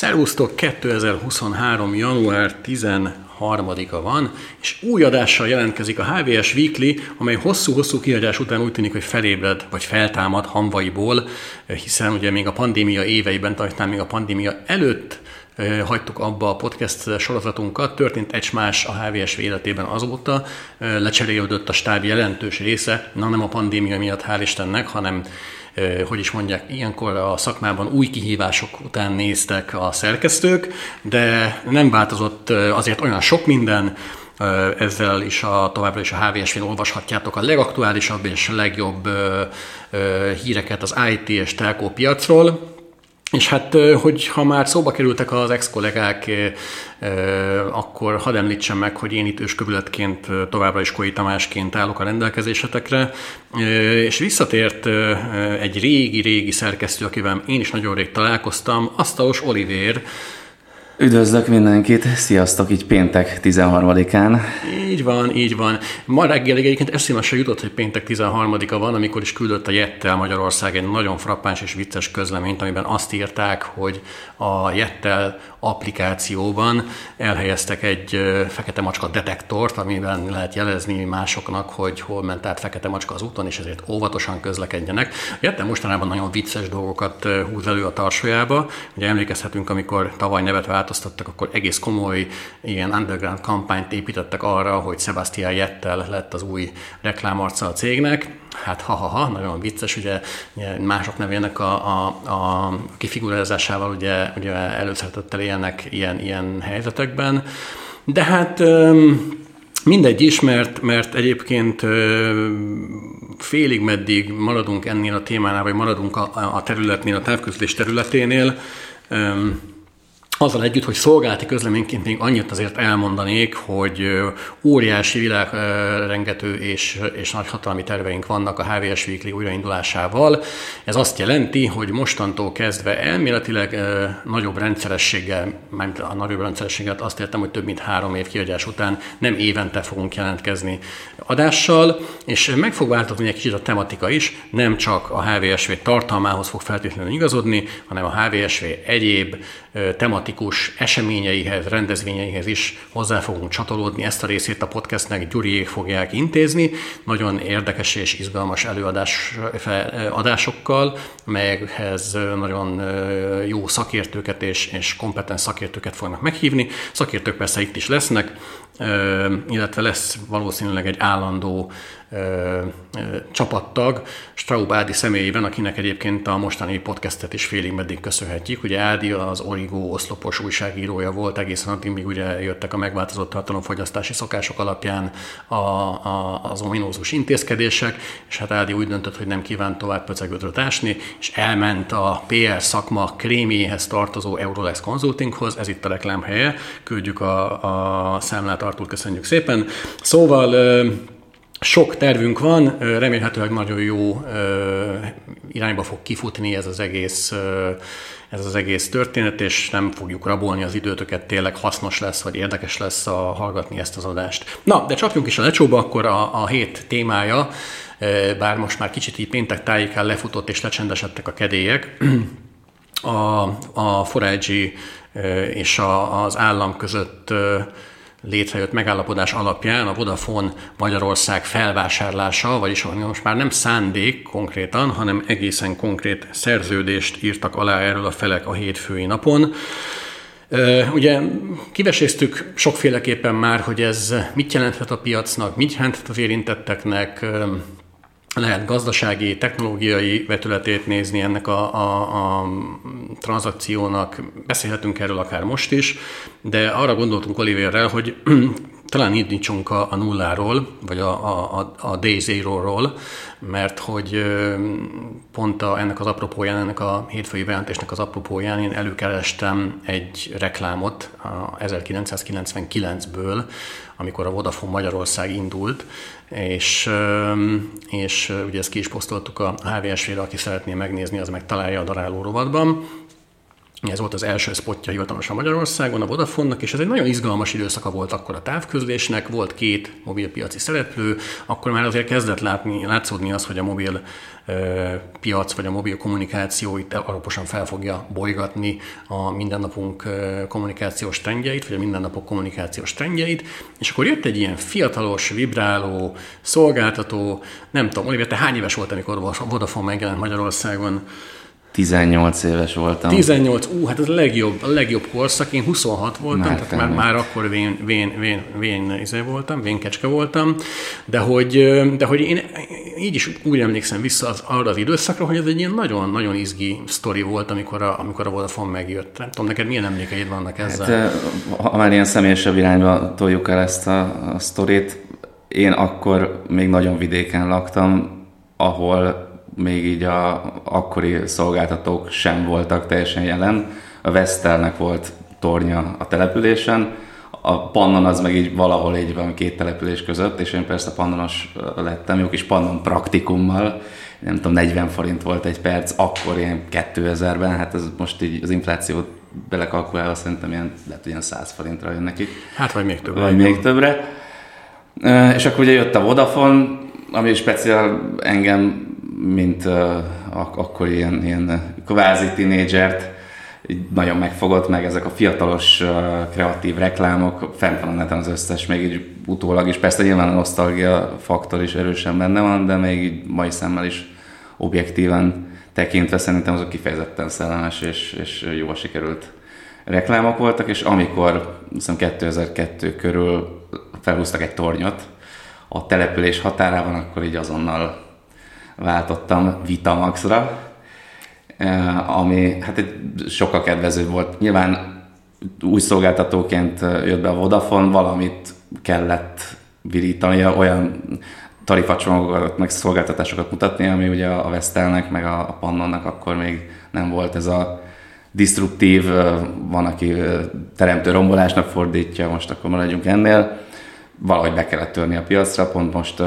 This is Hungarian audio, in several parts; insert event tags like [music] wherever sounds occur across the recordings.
Szervusztok, 2023. január 13-a van, és új adással jelentkezik a HVS Weekly, amely hosszú-hosszú kiadás után úgy tűnik, hogy felébred, vagy feltámad hamvaiból, hiszen ugye még a pandémia éveiben, talán még a pandémia előtt hagytuk abba a podcast sorozatunkat. Történt egy más a HVS életében azóta, lecserélődött a stáb jelentős része, na nem a pandémia miatt, hál' Istennek, hanem hogy is mondják, ilyenkor a szakmában új kihívások után néztek a szerkesztők, de nem változott azért olyan sok minden, ezzel is a, továbbra is a HVSV-n olvashatjátok a legaktuálisabb és legjobb híreket az IT és telkó piacról. És hát, hogy ha már szóba kerültek az ex-kollégák, akkor hadd említsem meg, hogy én itt őskövületként továbbra is Koi Tamásként állok a rendelkezésetekre, és visszatért egy régi-régi szerkesztő, akivel én is nagyon rég találkoztam, Asztalos Olivér, Üdvözlök mindenkit, sziasztok, így péntek 13-án. Így van, így van. Ma reggel egyébként eszébe se jutott, hogy péntek 13-a van, amikor is küldött a Jettel Magyarország egy nagyon frappáns és vicces közleményt, amiben azt írták, hogy a Jettel applikációban elhelyeztek egy fekete macska detektort, amiben lehet jelezni másoknak, hogy hol ment át fekete macska az úton, és ezért óvatosan közlekedjenek. A Jettel mostanában nagyon vicces dolgokat húz elő a tarsójába. Ugye emlékezhetünk, amikor tavaly nevet változtattak, akkor egész komoly ilyen underground kampányt építettek arra, hogy Sebastian Jettel lett az új reklámarca a cégnek. Hát ha-ha-ha, nagyon vicces, ugye, mások nevének a, a, a kifigurázásával ugye, ugye előszeretettel élnek ilyen, ilyen helyzetekben. De hát mindegy is, mert, mert egyébként félig meddig maradunk ennél a témánál, vagy maradunk a, a területnél, a távközlés területénél, azzal együtt, hogy szolgálati közleményként még annyit azért elmondanék, hogy óriási világrengető és, és nagyhatalmi terveink vannak a HVS Weekly újraindulásával. Ez azt jelenti, hogy mostantól kezdve elméletileg nagyobb rendszerességgel, mert a nagyobb rendszerességgel azt értem, hogy több mint három év kiadás után nem évente fogunk jelentkezni adással, és meg fog változni egy kicsit a tematika is, nem csak a HVSV tartalmához fog feltétlenül igazodni, hanem a HVSV egyéb tematikus eseményeihez, rendezvényeihez is hozzá fogunk csatolódni. Ezt a részét a podcastnek Gyuriék fogják intézni, nagyon érdekes és izgalmas előadás adásokkal, melyekhez nagyon jó szakértőket és, és kompetens szakértőket fognak meghívni. Szakértők persze itt is lesznek, illetve lesz valószínűleg egy állandó csapattag, Straub Ádi személyében, akinek egyébként a mostani podcastet is félig meddig köszönhetjük. Ugye Ádi az Origo oszlopos újságírója volt egészen addig, míg ugye jöttek a megváltozott tartalomfogyasztási szokások alapján a, a, az ominózus intézkedések, és hát Ádi úgy döntött, hogy nem kíván tovább pöcegödröt ásni, és elment a PR szakma kréméhez tartozó Eurolex Consultinghoz, ez itt a reklám helye, küldjük a, a számlát, Artur, köszönjük szépen. Szóval sok tervünk van, remélhetőleg nagyon jó irányba fog kifutni ez az egész ez az egész történet, és nem fogjuk rabolni az időtöket, tényleg hasznos lesz, vagy érdekes lesz a, hallgatni ezt az adást. Na, de csapjunk is a lecsóba, akkor a, a hét témája, bár most már kicsit így péntek tájékán lefutott és lecsendesedtek a kedélyek, a, a Forágyi és a, az állam között létrejött megállapodás alapján a Vodafone Magyarország felvásárlása, vagyis most már nem szándék konkrétan, hanem egészen konkrét szerződést írtak alá erről a felek a hétfői napon. Ugye kiveséztük sokféleképpen már, hogy ez mit jelenthet a piacnak, mit jelenthet az érintetteknek, lehet gazdasági, technológiai vetületét nézni ennek a, a, a tranzakciónak, beszélhetünk erről akár most is, de arra gondoltunk Oliverrel, hogy [clears throat] talán indítsunk a, a nulláról, vagy a, a, a day zero-ról, mert hogy pont a, ennek az apropóján, ennek a hétfői bejelentésnek az apropóján én előkerestem egy reklámot a 1999-ből, amikor a Vodafone Magyarország indult, és, és ugye ezt ki is posztoltuk a HVSV-re, aki szeretné megnézni, az meg találja a daráló rovatban. Ez volt az első spotja hivatalosan Magyarországon a Vodafone-nak, és ez egy nagyon izgalmas időszaka volt akkor a távközlésnek, volt két mobilpiaci szereplő, akkor már azért kezdett látni, látszódni az, hogy a mobil piac vagy a mobil kommunikáció itt alaposan fel fogja bolygatni a mindennapunk kommunikációs trendjeit, vagy a mindennapok kommunikációs trendjeit, és akkor jött egy ilyen fiatalos, vibráló szolgáltató, nem tudom, Oliver, te hány éves volt, amikor Vodafone megjelent Magyarországon? 18 éves voltam. 18, ú, hát ez a legjobb, a legjobb korszak, én 26 voltam, már tehát már, már akkor vén, vén, vén, vén izé voltam, vénkecske voltam, de hogy, de hogy én így is úgy emlékszem vissza az, arra az időszakra, hogy ez egy ilyen nagyon-nagyon izgi sztori volt, amikor a, amikor a Vodafone megjött. Nem tudom, neked milyen emlékeid vannak hát, ezzel? Hát, ha már ilyen személyesebb irányba toljuk el ezt a, a sztorit, én akkor még nagyon vidéken laktam, ahol még így a akkori szolgáltatók sem voltak teljesen jelen. A Vestelnek volt tornya a településen, a Pannon az meg így valahol így van két település között, és én persze pannonos lettem, jó kis pannon praktikummal, nem tudom, 40 forint volt egy perc, akkor ilyen 2000-ben, hát ez most így az inflációt belekalkulálva szerintem ilyen, lehet, hogy ilyen 100 forintra jön neki. Hát vagy még többre. Vagy még többre. És akkor ugye jött a Vodafone, ami speciál engem mint ak- akkor ilyen, ilyen kvázi tinédzsert nagyon megfogott meg ezek a fiatalos, kreatív reklámok, fent van neten az összes, még így utólag is. Persze nyilván a nosztalgia faktor is erősen benne van, de még így mai szemmel is objektíven tekintve szerintem azok kifejezetten szellemes és, és jól sikerült reklámok voltak, és amikor hiszem 2002 körül felhúztak egy tornyot a település határában, akkor így azonnal váltottam Vitamaxra, ami hát egy sokkal kedvezőbb volt. Nyilván új szolgáltatóként jött be a Vodafone, valamit kellett virítania, olyan tarifacsomagokat, meg szolgáltatásokat mutatni, ami ugye a Vestelnek, meg a Pannonnak akkor még nem volt ez a disruptív, van, aki teremtő rombolásnak fordítja, most akkor maradjunk ennél valahogy be kellett törni a piacra. Pont most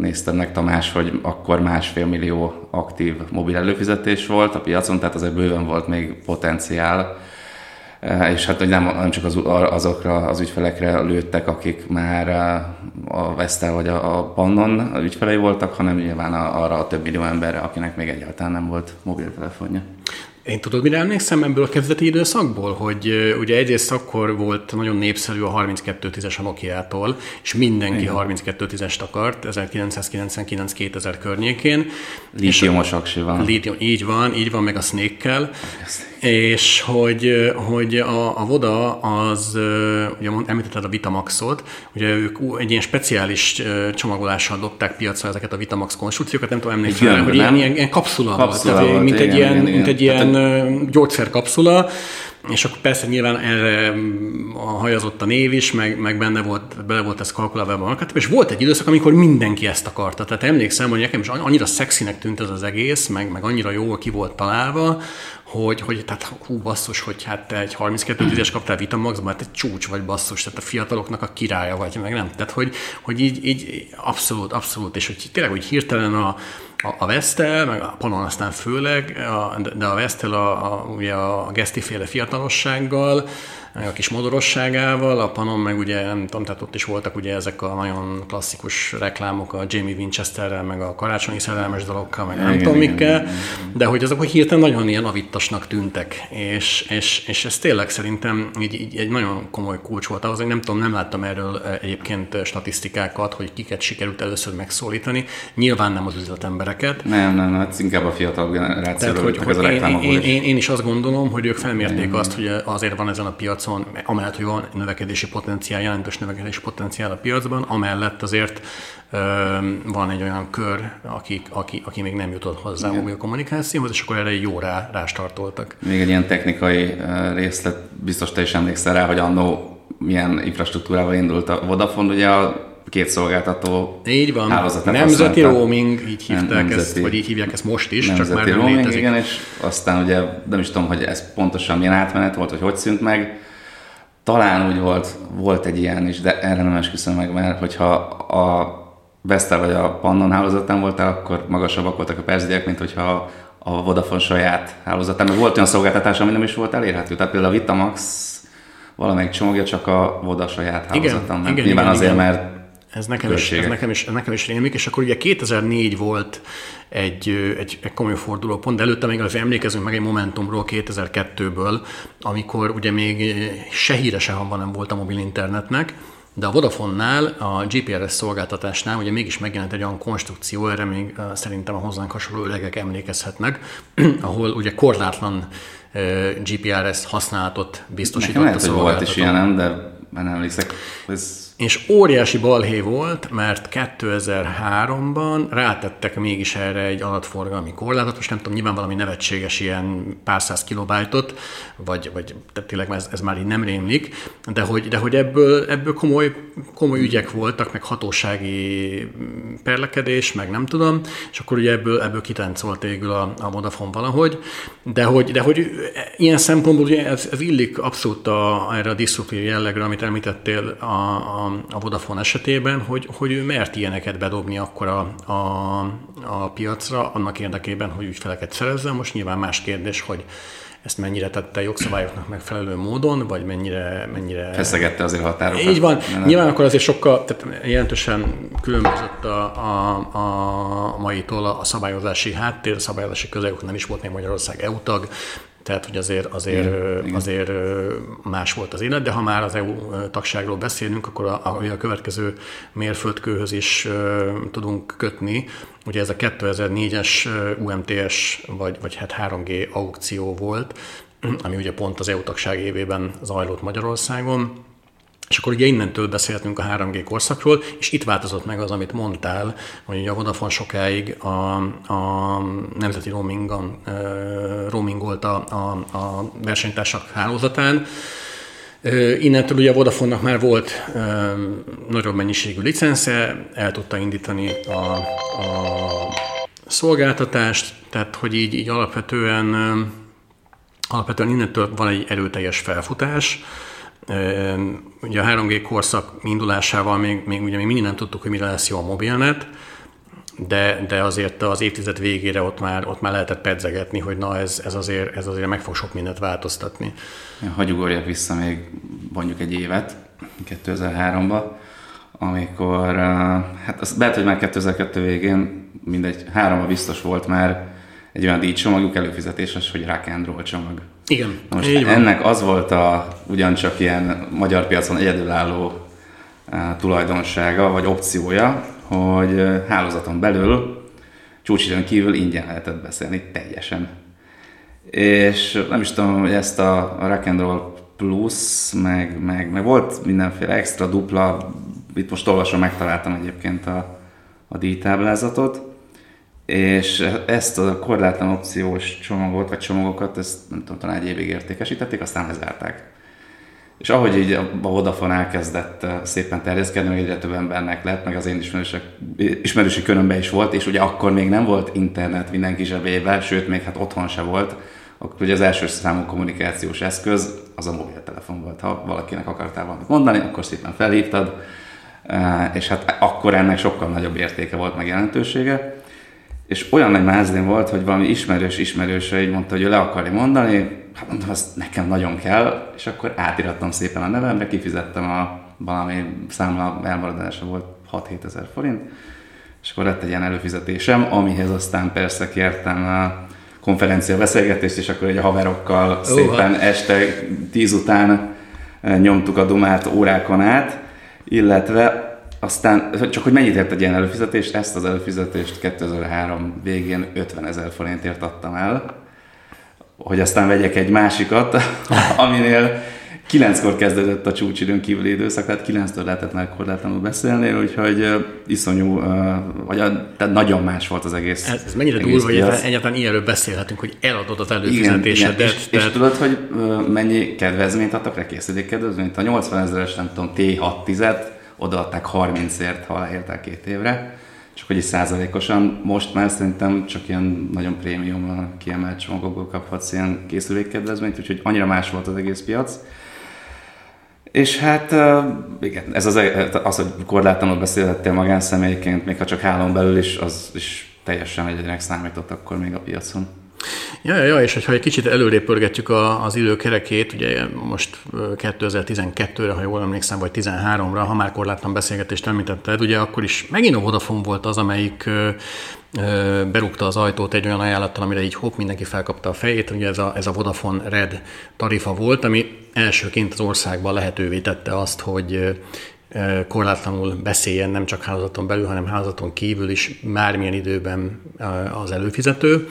néztem meg Tamás, hogy akkor másfél millió aktív mobil előfizetés volt a piacon, tehát azért bőven volt még potenciál. És hát hogy nem, nem csak az, azokra az ügyfelekre lőttek, akik már a Vestel vagy a, a Pannon ügyfelei voltak, hanem nyilván arra a több millió emberre, akinek még egyáltalán nem volt mobiltelefonja. Én tudod, mire emlékszem ebből a kezdeti időszakból, hogy ugye egyrészt akkor volt nagyon népszerű a 3210-es a Nokia-tól, és mindenki 3210-est akart 1999-2000 környékén. Lítiumos aksi van. Lítium, így van, így van, meg a Snake-kel és hogy, hogy a, a Voda az, ugye említetted a Vitamaxot, ugye ők egy ilyen speciális csomagolással dobták piacra ezeket a Vitamax konstrukciókat, nem tudom emlékezni, hogy ilyen, ilyen, ilyen kapszula, kapszula volt, tehát, mint, igen, egy ilyen, igen, mint egy ilyen tehát, gyógyszerkapszula, és akkor persze nyilván erre hajazott a név is, meg, meg benne volt, bele volt ez kalkulálva a market, és volt egy időszak, amikor mindenki ezt akarta. Tehát emlékszem, hogy nekem is annyira szexinek tűnt ez az egész, meg, meg annyira jól ki volt találva, hogy, hogy tehát hú basszus, hogy hát te egy 32 10 kaptál Vitamaxban, hát egy csúcs vagy basszus, tehát a fiataloknak a királya vagy, meg nem. Tehát, hogy, hogy így, így abszolút, abszolút, és hogy tényleg, hogy hirtelen a, a, a Vestel, meg a Panon aztán főleg, a, de a Vestel a, a, ugye a gesztiféle fiatalossággal, a kis modorosságával, a Panon meg ugye nem tudom, tehát ott is voltak ugye ezek a nagyon klasszikus reklámok a Jamie Winchesterrel, meg a karácsonyi szerelmes dalokkal, meg nem igen, tudom mikkel, de hogy azok hogy hirtelen nagyon ilyen avittasnak tűntek, és, és, és ez tényleg szerintem így, így egy nagyon komoly kulcs volt ahhoz, hogy nem tudom, nem láttam erről e, egyébként statisztikákat, hogy kiket sikerült először megszólítani, nyilván nem az üzletembereket. Nem, nem, nem, ez inkább a fiatal generációról, hogy, hogy ez a én, én, én, én, is azt gondolom, hogy ők felmérték azt, hogy azért van ezen a piac piacon, amellett, hogy van növekedési potenciál, jelentős növekedési potenciál a piacban, amellett azért van egy olyan kör, aki, aki, aki még nem jutott hozzá Igen. a kommunikációhoz, és akkor erre jó rá, rástartoltak. Még egy ilyen technikai részlet, biztos te is emlékszel rá, hogy annó milyen infrastruktúrával indult a Vodafone, ugye a két szolgáltató Így van. Nemzeti roaming, így hívták nem, nemzeti, ezt, vagy így hívják ezt most is, csak már nem roaming, létezik. Igen, és aztán ugye nem is tudom, hogy ez pontosan milyen átmenet volt, hogy hogy szűnt meg, talán úgy volt, volt egy ilyen is, de erre nem esküszöm meg, mert hogyha a Vestel vagy a Pannon hálózatán voltál, akkor magasabbak voltak a perzegyek, mint hogyha a Vodafone saját hálózatán, mert volt olyan szolgáltatás, ami nem is volt elérhető. Tehát például a Vitamax valamelyik csomagja csak a Voda saját hálózaton. Igen, igen, Nyilván igen, azért, igen. mert ez nekem, is, ez, nekem is, ez nekem is rémik, és akkor ugye 2004 volt egy, egy, egy komoly fordulópont, de előtte még az emlékezünk meg egy Momentumról 2002-ből, amikor ugye még se híre se nem volt a mobil internetnek, de a Vodafone-nál, a GPRS szolgáltatásnál ugye mégis megjelent egy olyan konstrukció, erre még szerintem a hozzánk hasonló öregek emlékezhetnek, [clears throat] ahol ugye korlátlan GPRS használatot biztosított Nekem lehet, a hogy volt is ilyen, de nem emlékszek. Ez és óriási balhé volt, mert 2003-ban rátettek mégis erre egy adatforgalmi korlátot, most nem tudom, nyilván valami nevetséges ilyen pár száz kilobájtot, vagy, vagy tényleg ez, ez már így nem rémlik, de hogy, de hogy ebből, ebből komoly, komoly ügyek voltak, meg hatósági perlekedés, meg nem tudom, és akkor ugye ebből, ebből kitáncolt végül a, a Vodafone valahogy, de hogy, de hogy ilyen szempontból ugye ez, ez illik abszolút a, erre a diszruptív jellegre, amit említettél a, a a, Vodafone esetében, hogy, hogy ő mert ilyeneket bedobni akkor a, a, a piacra, annak érdekében, hogy ügyfeleket szerezzen. Most nyilván más kérdés, hogy ezt mennyire tette jogszabályoknak megfelelő módon, vagy mennyire... mennyire... Feszegette azért a határokat. Így van. Nem. Nyilván akkor azért sokkal, tehát jelentősen különbözött a, a, a maitól a szabályozási háttér, a szabályozási közegük nem is volt még Magyarország EU tag, tehát, hogy azért, azért, igen, azért más volt az élet, de ha már az EU tagságról beszélünk, akkor a, a, a következő mérföldkőhöz is tudunk kötni. Ugye ez a 2004-es UMTS, vagy, vagy hát 3G aukció volt, ami ugye pont az EU tagság évében zajlott Magyarországon és akkor ugye innentől beszélhetünk a 3G korszakról, és itt változott meg az, amit mondtál, hogy a Vodafone sokáig a, a nemzeti roamingon, roamingolt a, a, a versenytársak hálózatán, Innentől ugye a Vodafone-nak már volt nagyobb mennyiségű licensze, el tudta indítani a, a szolgáltatást, tehát hogy így, így alapvetően, alapvetően innentől van egy erőteljes felfutás, Ugye a 3G korszak indulásával még, még, ugye még mindig nem tudtuk, hogy mire lesz jó a mobilnet, de, de azért az évtized végére ott már, ott már lehetett pedzegetni, hogy na ez, ez, azért, ez azért meg fog sok mindent változtatni. Hagy ugorjak vissza még mondjuk egy évet, 2003-ba, amikor, hát az lehet, hogy már 2002 végén mindegy, háromba biztos volt már egy olyan díjcsomagjuk előfizetéses, hogy rock and roll csomag. Igen, Na most ennek az volt a ugyancsak ilyen magyar piacon egyedülálló uh, tulajdonsága, vagy opciója, hogy uh, hálózaton belül csúcsidőn kívül ingyen lehetett beszélni teljesen. És nem is tudom, hogy ezt a, a Rock and Roll Plus, meg, meg, meg volt mindenféle extra, dupla, itt most olvasom, megtaláltam egyébként a, a díjtáblázatot, és ezt a korlátlan opciós csomagot, vagy csomagokat, ezt nem tudom, talán egy évig értékesítették, aztán lezárták. És ahogy így a Vodafone elkezdett eh, szépen terjeszkedni, meg egyre több embernek lett, meg az én ismerősök, ismerősi körömben is volt, és ugye akkor még nem volt internet mindenki zsebébe, sőt, még hát otthon se volt, akkor ugye az első számú kommunikációs eszköz az a mobiltelefon volt. Ha valakinek akartál valamit mondani, akkor szépen felhívtad, eh, és hát akkor ennek sokkal nagyobb értéke volt, meg jelentősége és olyan nagy mázlin volt, hogy valami ismerős ismerőse így mondta, hogy ő le akarja mondani, hát mondtam, azt nekem nagyon kell, és akkor átirattam szépen a nevembe, kifizettem a valami számla elmaradása volt 6-7 ezer forint, és akkor lett egy ilyen előfizetésem, amihez aztán persze kértem a konferencia beszélgetést, és akkor egy a haverokkal oh, szépen hát. este 10 után eh, nyomtuk a dumát órákon át, illetve aztán, csak hogy mennyit ért egy ilyen előfizetést, ezt az előfizetést 2003 végén 50 ezer forintért adtam el, hogy aztán vegyek egy másikat, [laughs] aminél kilenckor kezdődött a csúcsidőn kívüli időszak, tehát kilenctől lehetett már korlátlanul beszélni, úgyhogy iszonyú, vagy tehát nagyon más volt az egész. Ez, ez mennyire durva, hogy egyáltalán ilyenről beszélhetünk, hogy eladod az előfizetésedet. Igen, és, tehát... és, tudod, hogy mennyi kedvezményt adtak rá, készülék kedvezményt? A 80 ezeres, nem tudom, T6 10 odaadták 30-ért, ha aláírták két évre, csak hogy is százalékosan. Most már szerintem csak ilyen nagyon prémium kiemelt csomagokból kaphatsz ilyen készülékkedvezményt, úgyhogy annyira más volt az egész piac. És hát igen, ez az, az hogy korlátlanul beszélhettél magánszemélyként, még ha csak hálón belül is, az is teljesen egyedülnek számított akkor még a piacon. Ja, ja, ja, és hogyha egy kicsit előrébb pörgetjük a, az időkerekét, ugye most 2012-re, ha jól emlékszem, vagy 13-ra, ha már korlátlan beszélgetést említetted, ugye akkor is megint a Vodafone volt az, amelyik berúgta az ajtót egy olyan ajánlattal, amire így hopp, mindenki felkapta a fejét. Ugye ez a, ez a Vodafone Red tarifa volt, ami elsőként az országban lehetővé tette azt, hogy korlátlanul beszéljen nem csak hálózaton belül, hanem hálózaton kívül is bármilyen időben az előfizető.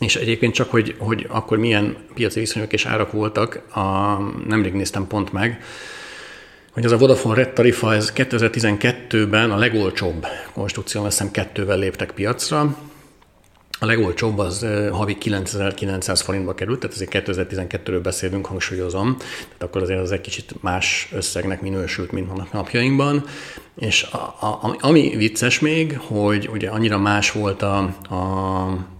És egyébként csak, hogy, hogy akkor milyen piaci viszonyok és árak voltak, a, nemrég néztem pont meg, hogy az a Vodafone Red tarifa, ez 2012-ben a legolcsóbb konstrukció, azt hiszem kettővel léptek piacra, a legolcsóbb az havi 9900 forintba került, tehát ezért 2012-ről beszélünk, hangsúlyozom, tehát akkor azért az egy kicsit más összegnek minősült, mint vannak napjainkban. És a, a, ami vicces még, hogy ugye annyira más volt a, a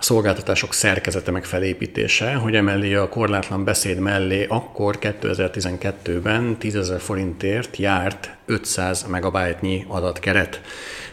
a szolgáltatások szerkezete meg felépítése, hogy emellé a korlátlan beszéd mellé akkor 2012-ben 10.000 forintért járt 500 megabájtnyi adatkeret,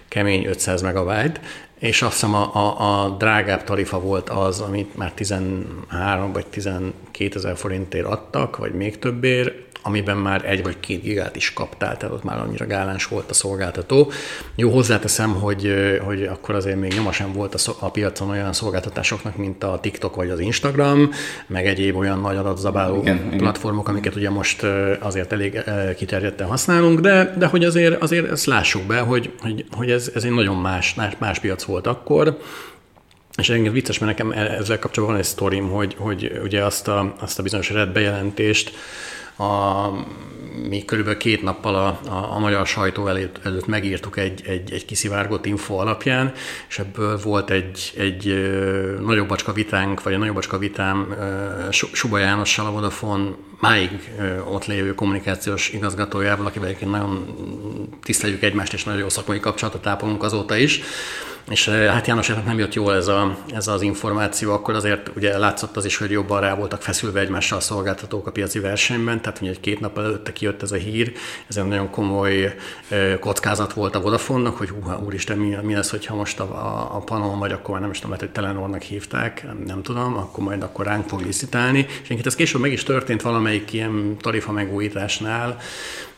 kemény 500 megabyte, és azt hiszem a, a, a drágább tarifa volt az, amit már 13 vagy 12 ezer forintért adtak, vagy még többért, amiben már egy vagy két gigát is kaptál, tehát ott már annyira gáláns volt a szolgáltató. Jó, hozzáteszem, hogy, hogy akkor azért még nyoma sem volt a, a piacon olyan szolgáltatásoknak, mint a TikTok vagy az Instagram, meg egyéb olyan nagy adatzabáló igen, platformok, igen. amiket ugye most azért elég kiterjedten használunk, de, de hogy azért, azért ezt lássuk be, hogy, hogy, hogy ez, ez egy nagyon más, más piac volt akkor, és engem vicces, mert nekem e-, ezzel kapcsolatban van egy sztorim, hogy, hogy ugye azt a, azt a bizonyos red bejelentést, a, mi körülbelül két nappal a, a, a magyar sajtó előtt, előtt megírtuk egy, egy, egy kiszivárgott info alapján, és ebből volt egy, egy nagyobb bacska vitánk, vagy egy nagyobb bacska vitám Suba Jánossal, a Vodafone máig ott lévő kommunikációs igazgatójával, akivel egyébként nagyon tiszteljük egymást, és nagyon jó szakmai kapcsolatot ápolunk azóta is, és hát Jánosnak nem jött jól ez, a, ez az információ, akkor azért ugye látszott az is, hogy jobban rá voltak feszülve egymással a szolgáltatók a piaci versenyben, tehát ugye egy két nap előtte kijött ez a hír, ez egy nagyon komoly kockázat volt a Vodafone-nak, hogy húha, úristen, mi, mi lesz, hogyha most a, a, a vagy akkor már nem is tudom, lehet, hogy Telenornak hívták, nem, nem tudom, akkor majd akkor ránk fog licitálni, és ez később meg is történt valamelyik ilyen tarifa megújításnál,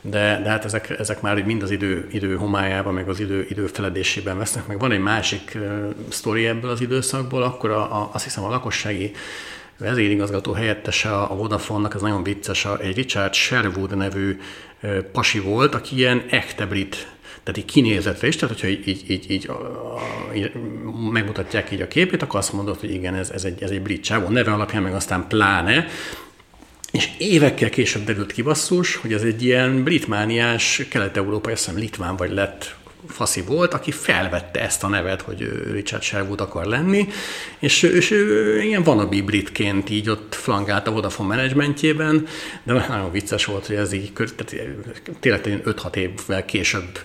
de, de hát ezek, ezek már mind az idő, idő homályában, meg az idő, idő feledésében vesznek. Meg van egy másik uh, sztori ebből az időszakból, akkor a, a, azt hiszem a lakossági vezérigazgató helyettese a Vodafone-nak, ez nagyon vicces, egy Richard Sherwood nevű pasi volt, aki ilyen ekte brit tehát így kinézetre is, tehát hogyha így, így, így, így, így megmutatják így a képét, akkor azt mondod, hogy igen, ez, ez egy, ez egy brit csávó, neve alapján meg aztán pláne, és évekkel később derült ki basszus, hogy ez egy ilyen britmániás, kelet-európai, azt hiszem litván vagy lett faszi volt, aki felvette ezt a nevet, hogy Richard Sherwood akar lenni, és, és ő ilyen vanabi britként így ott flangált a Vodafone menedzsmentjében, de nagyon vicces volt, hogy ez így, tehát tényleg 5-6 évvel később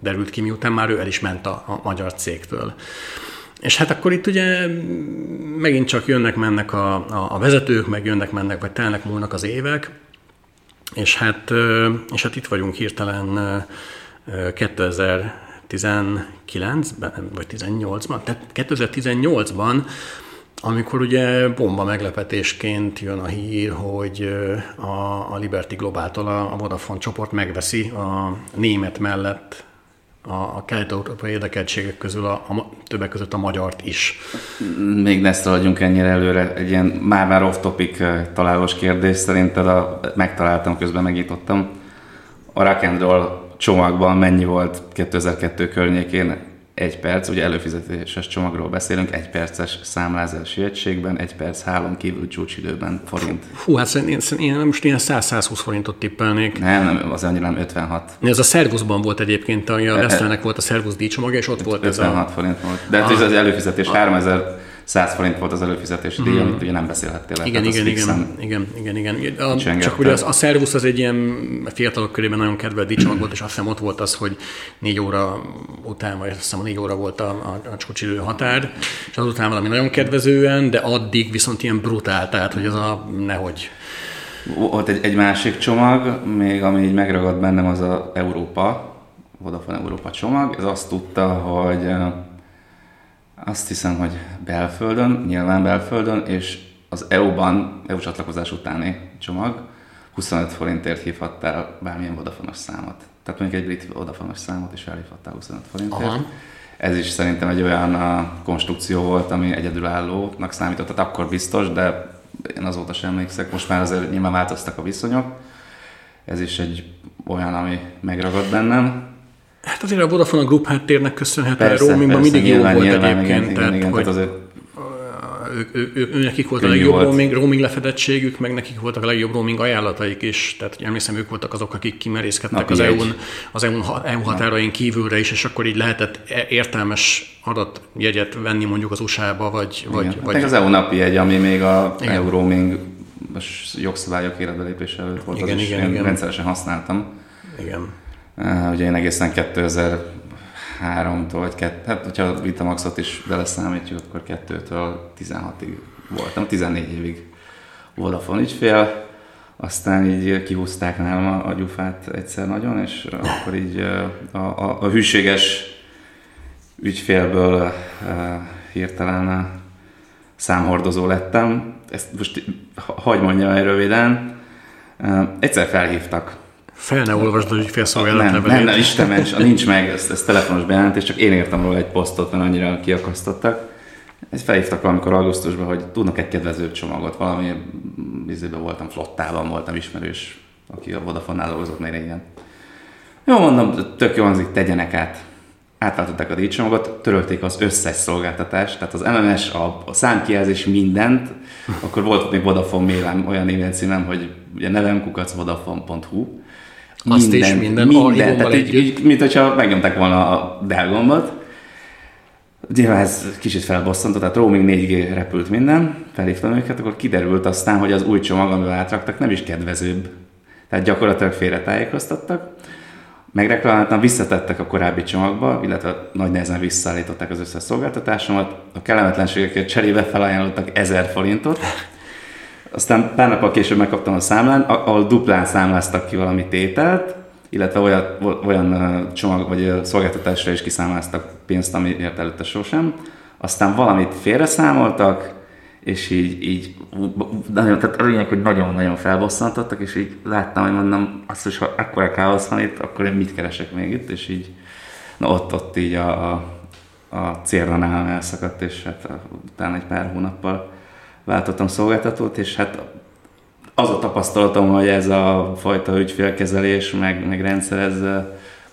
derült ki, miután már ő el is ment a, a magyar cégtől. És hát akkor itt ugye megint csak jönnek-mennek a, a, a vezetők, meg jönnek-mennek, vagy telnek múlnak az évek, és hát, és hát itt vagyunk hirtelen 2019-ben, vagy 18-ban, tehát 2018-ban, amikor ugye bomba meglepetésként jön a hír, hogy a, a Liberty Globáltól a, a Vodafone csoport megveszi a német mellett a, a kelet-európai érdekeltségek közül a, a, többek között a magyart is. Még ne szaladjunk ennyire előre. Egy ilyen már-már off-topic eh, találós kérdés. Szerinted a, megtaláltam, közben megítottam. A Rock csomagban mennyi volt 2002 környékén egy perc, ugye előfizetéses csomagról beszélünk, egy perces számlázási egységben, egy perc hálón kívül csúcsidőben forint. Hú, hát én, én most ilyen 100-120 forintot tippelnék. Nem, nem, az annyira nem 56. Ez a Servusban volt egyébként, a Vesztelnek e- volt a Servus díjcsomag, és ott volt 56 ez a... 56 forint volt. De hát ez az előfizetés a... 3000 100 forint volt az előfizetési díj, mm. amit ugye nem beszélhettél el. Igen, igen, igen, igen, igen, igen. A, csak ugye az, a Servus az egy ilyen fiatalok körében nagyon kedvelt dicsomag volt, és azt hiszem ott volt az, hogy négy óra után, vagy azt hiszem négy óra volt a, a, a csúcsidő határ, és azután valami nagyon kedvezően, de addig viszont ilyen brutál, tehát hogy az a nehogy. Volt egy, egy másik csomag, még ami így megragad bennem, az a Európa, Vodafone Európa csomag. Ez azt tudta, hogy Azt hiszem, hogy belföldön, nyilván belföldön, és az EU-ban, EU csatlakozás utáni csomag, 25 forintért hívhattál bármilyen vodafonos számot. Tehát mondjuk egy brit vodafonos számot is elhívhattál 25 forintért. Aha. Ez is szerintem egy olyan a konstrukció volt, ami egyedülállónak számított. Tehát akkor biztos, de én azóta sem emlékszek. Most már azért nyilván változtak a viszonyok. Ez is egy olyan, ami megragad bennem. Hát azért a Vodafone a Group háttérnek köszönhetően roamingban mindig jó volt nyilván, egyébként. Igen, tehát, igen, hogy... tehát azért ők, ők, ők, nekik volt a legjobb roaming, roaming lefedettségük, meg nekik voltak a legjobb roaming ajánlataik is. Tehát emlékszem, ők voltak azok, akik kimerészkedtek az EU-n, az EU, EU határain kívülre is, és akkor így lehetett e- értelmes adatjegyet venni mondjuk az USA-ba, vagy... vagy, hát vagy... az EU napi jegy, ami még a igen. EU roaming jogszabályok életbelépés előtt volt, igen, az igen, is igen. rendszeresen használtam. Igen. Uh, ugye én egészen 2000 3-tól, vagy kett, hát hogyha a Vitamaxot is beleszámítjuk, akkor 2-től 16-ig voltam, 14 évig Vodafone ügyfél, aztán így kihúzták nálam a gyufát egyszer nagyon, és akkor így a, a, a hűséges ügyfélből hirtelen számhordozó lettem. Ezt most hagyd mondjam el röviden. Egyszer felhívtak fel ne olvasd az ügyfélszolgálat nem, nem, nem, Isten ments, nincs meg, ez, ez telefonos bejelentés, csak én értem róla egy posztot, mert annyira kiakasztottak. Ezt felhívtak valamikor augusztusban, hogy tudnak egy kedvező csomagot, valami vízében voltam, flottában voltam ismerős, aki a Vodafone-nál dolgozott még régen. Jó, mondom, tök jó hangzik, tegyenek át. Átváltották a díjcsomagot, törölték az összes szolgáltatást, tehát az MMS, a, a számkijelzés, mindent. Akkor volt még Vodafone mailem, olyan e-mail címem, hogy ugye nevem kukac vodafone.hu azt minden, is minden, minden tehát így, így, mint hogyha megnyomták volna a delgombot. Nyilván ez kicsit felbosszantott, tehát roaming 4G repült minden, felhívtam őket, akkor kiderült aztán, hogy az új csomag, amivel átraktak, nem is kedvezőbb. Tehát gyakorlatilag félretájékoztattak. Megreklamáltam, visszatettek a korábbi csomagba, illetve nagy nehezen visszaállították az összes szolgáltatásomat. A kellemetlenségekért cserébe felajánlottak 1000 forintot, aztán pár nappal később megkaptam a számlán, ahol duplán számláztak ki valami tételt, illetve olyan, olyan csomag vagy szolgáltatásra is kiszámláztak pénzt, amiért előtte sosem. Aztán valamit félreszámoltak, és így, így nagyon, tehát a lényeg, hogy nagyon-nagyon felbosszantottak, és így láttam, hogy mondom, azt is, ha ekkora káosz van itt, akkor én mit keresek még itt, és így na ott, ott így a, a, a célra nálam elszakadt, és hát utána egy pár hónappal váltottam szolgáltatót, és hát az a tapasztalatom, hogy ez a fajta ügyfélkezelés, meg, meg rendszer, ez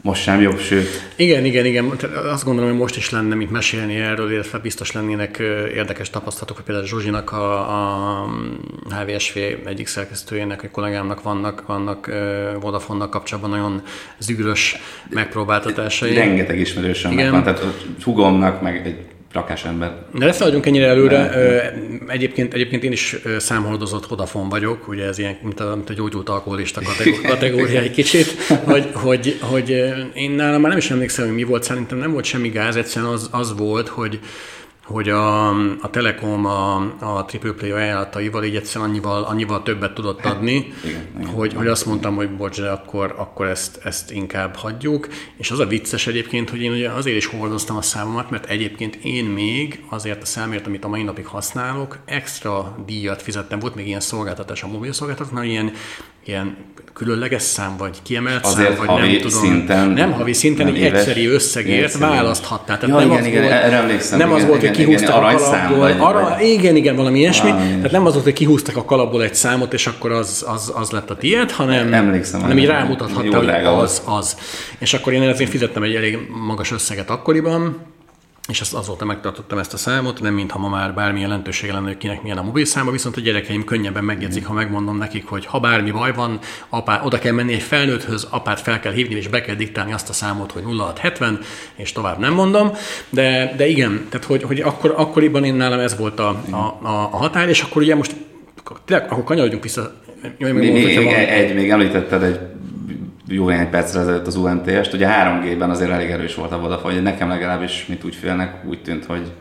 most sem jobb, sőt. Igen, igen, igen. Azt gondolom, hogy most is lenne mit mesélni erről, illetve biztos lennének érdekes tapasztalatok, hogy például Zsuzsinak, a, a HVSV egyik szerkesztőjének, egy kollégámnak vannak, vannak Vodafone-nak kapcsolatban nagyon zűrös megpróbáltatásai. Rengeteg ismerősöm van, tehát hugomnak, meg egy rakás ember. De ne szaladjunk ennyire előre. De, egyébként, egyébként én is számoldozott Vodafone vagyok, ugye ez ilyen, mint a, mint a gyógyult alkoholista [laughs] kategória egy kicsit, hogy, hogy, hogy én nálam már nem is emlékszem, hogy mi volt, szerintem nem volt semmi gáz, egyszerűen az, az volt, hogy hogy a, a Telekom a, a Triple Play ajánlataival így egyszerűen annyival, annyival többet tudott adni, igen, igen, hogy, hogy azt mondtam, hogy bocs, de akkor, akkor ezt, ezt inkább hagyjuk. És az a vicces egyébként, hogy én ugye azért is hordoztam a számomat, mert egyébként én még azért a számért, amit a mai napig használok, extra díjat fizettem. Volt még ilyen szolgáltatás a mobil szolgáltatásnál, ilyen ilyen különleges szám, vagy kiemelt Azért szám, vagy nem tudom. Szinten, nem havi szinten, egy éves, egyszeri összegért egyszeri. választhatnál. Tehát ja, nem igen, az igen, volt, erre emlékszem. Nem igen, az volt, hogy kihúztak a kalapból. Arra, vagy. Igen, igen, valami ilyesmi. Valami Tehát nem az volt, hogy kihúztak a kalapból egy számot, és akkor az, az, az lett a tiéd, hanem, emlékszem, hanem így rámutathatta, hogy az, az. És akkor én ezért fizettem egy elég magas összeget akkoriban, és azt azóta megtartottam ezt a számot, nem mintha ma már bármi jelentősége lenne, hogy kinek milyen a mobil száma, viszont a gyerekeim könnyebben megjegyzik, ha megmondom nekik, hogy ha bármi baj van, apá, oda kell menni egy felnőtthöz, apát fel kell hívni, és be kell diktálni azt a számot, hogy 0670, és tovább nem mondom. De, de igen, tehát hogy, hogy akkor, akkoriban én nálam ez volt a, a, a, a határ, és akkor ugye most tényleg, akkor kanyarodjunk vissza. Még, még, még, egy, még említetted egy jó néhány percre ezelőtt az UMTS-t, ugye 3G-ben azért elég erős volt a Vodafone, hogy nekem legalábbis, mint úgy félnek, úgy tűnt, hogy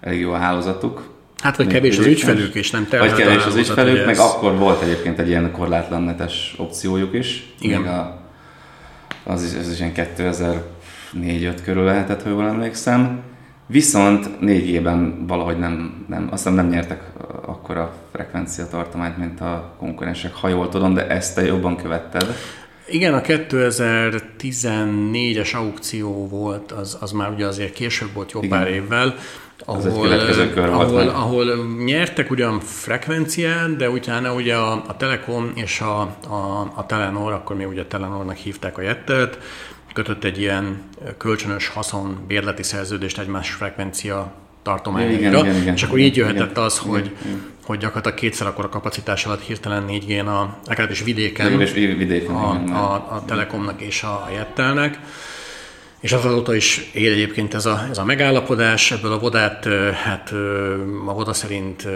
elég jó a hálózatuk. Hát, vagy kevés az ügyfelők is, nem Vagy kevés az ügyfelők, meg ez... akkor volt egyébként egy ilyen korlátlan netes opciójuk is. Igen. Még a, az is, ez is ilyen 2004-5 körül lehetett, ha jól emlékszem. Viszont 4G-ben valahogy nem, nem, azt hiszem nem nyertek akkor a frekvencia tartományt, mint a konkurensek, ha jól tudom, de ezt te jobban követted. Igen, a 2014-es aukció volt, az, az már ugye azért később volt jó Igen. pár évvel, ahol, ahol, ahol nyertek ugyan frekvencián, de utána ugye a, a Telekom és a, a, a Telenor, akkor még ugye Telenornak hívták a Jettet, kötött egy ilyen kölcsönös haszon bérleti szerződést egymás frekvencia tartományra, igen, igen, igen, és akkor így jöhetett igen, az, hogy, igen, hogy gyakorlatilag kétszer akkor a kapacitás alatt hirtelen 4G-n, a, legalábbis vidéken, vidéken a, a, a Telekomnak és a Jettelnek, és azóta is él egyébként ez a, ez a megállapodás, ebből a vodát, hát a voda szerint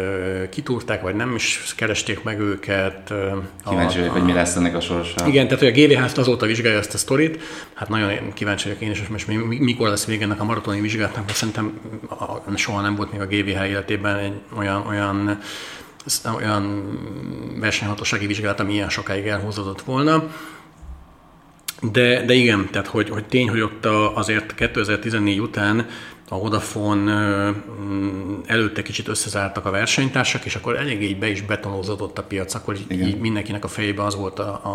kitúrták, vagy nem is keresték meg őket. Kíváncsi vagyok, hogy mi lesz ennek a sorsa. Igen, tehát hogy a GVH-t azóta vizsgálja ezt a sztorit, hát nagyon kíváncsi vagyok én is, hogy most mikor lesz vége ennek a maratoni vizsgálatnak, mert szerintem soha nem volt még a GVH életében egy olyan, olyan olyan versenyhatósági vizsgálat, ami ilyen sokáig elhúzódott volna. De, de igen, tehát hogy, hogy tény, hogy ott a, azért 2014 után a Vodafone előtte kicsit összezártak a versenytársak, és akkor eléggé így be is betonózódott a piac, akkor így, így mindenkinek a fejében az volt, a, a,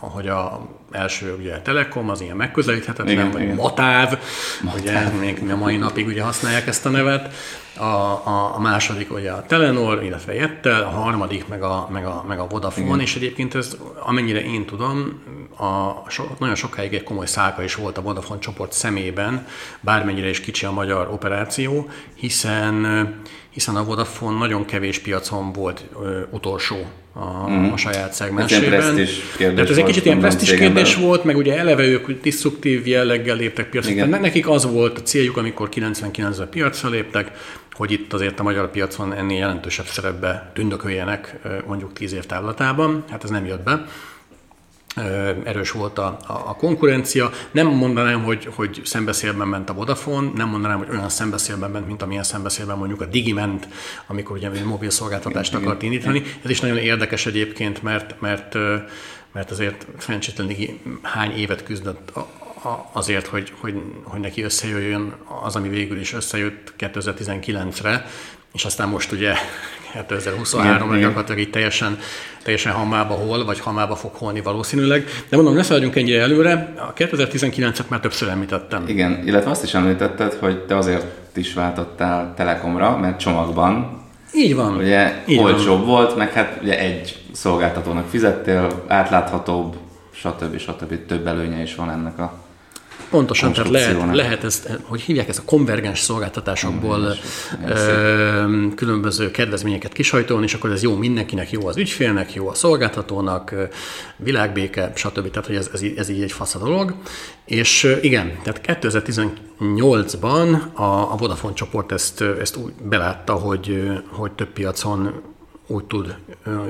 a, hogy a első ugye a Telekom, az ilyen megközelíthetetlen, igen, vagy igen. Matáv, Matáv, ugye még a mai napig ugye használják ezt a nevet, a, a, a második ugye a Telenor, illetve Jettel, a harmadik meg a, meg a, meg a Vodafone, Igen. és egyébként ez, amennyire én tudom, a, so, nagyon sokáig egy komoly szálka is volt a Vodafone csoport szemében, bármennyire is kicsi a magyar operáció, hiszen hiszen a Vodafone nagyon kevés piacon volt ö, utolsó a, mm. a saját szegmensében. Ez Tehát ez egy kicsit ilyen presztis kérdés volt, meg ugye eleve ők disztruktív jelleggel léptek piacra. Tehát nekik az volt a céljuk, amikor 99-ben piacra léptek, hogy itt azért a magyar piacon ennél jelentősebb szerepbe tündököljenek mondjuk 10 év távlatában. Hát ez nem jött be erős volt a, a, a konkurencia. Nem mondanám, hogy, hogy szembeszélben ment a Vodafone, nem mondanám, hogy olyan szembeszélben ment, mint amilyen szembeszélben mondjuk a Digi ment, amikor ugye egy mobil szolgáltatást akart indítani. Ez is nagyon érdekes egyébként, mert, mert, mert azért Ferencsétlen Digi hány évet küzdött azért, hogy, hogy, hogy neki összejöjjön az, ami végül is összejött 2019-re, és aztán most ugye 2023-ra gyakorlatilag így teljesen, teljesen hamába hol, vagy hamába fog holni valószínűleg. De mondom, ne szaladjunk ennyire előre, a 2019-et már többször említettem. Igen, illetve azt is említetted, hogy te azért is váltottál Telekomra, mert csomagban így van. Ugye így olcsóbb van. volt, meg hát ugye egy szolgáltatónak fizettél, átláthatóbb, stb. stb. több előnye is van ennek a Pontosan, tehát lehet, lehet ezt, hogy hívják ezt a konvergens szolgáltatásokból ö, különböző kedvezményeket kisajtolni, és akkor ez jó mindenkinek, jó az ügyfélnek, jó a szolgáltatónak, világbéke, stb. Tehát, hogy ez, ez, ez így egy fasz a dolog. És igen, tehát 2018-ban a, a Vodafone csoport ezt, ezt úgy belátta, hogy, hogy több piacon úgy tud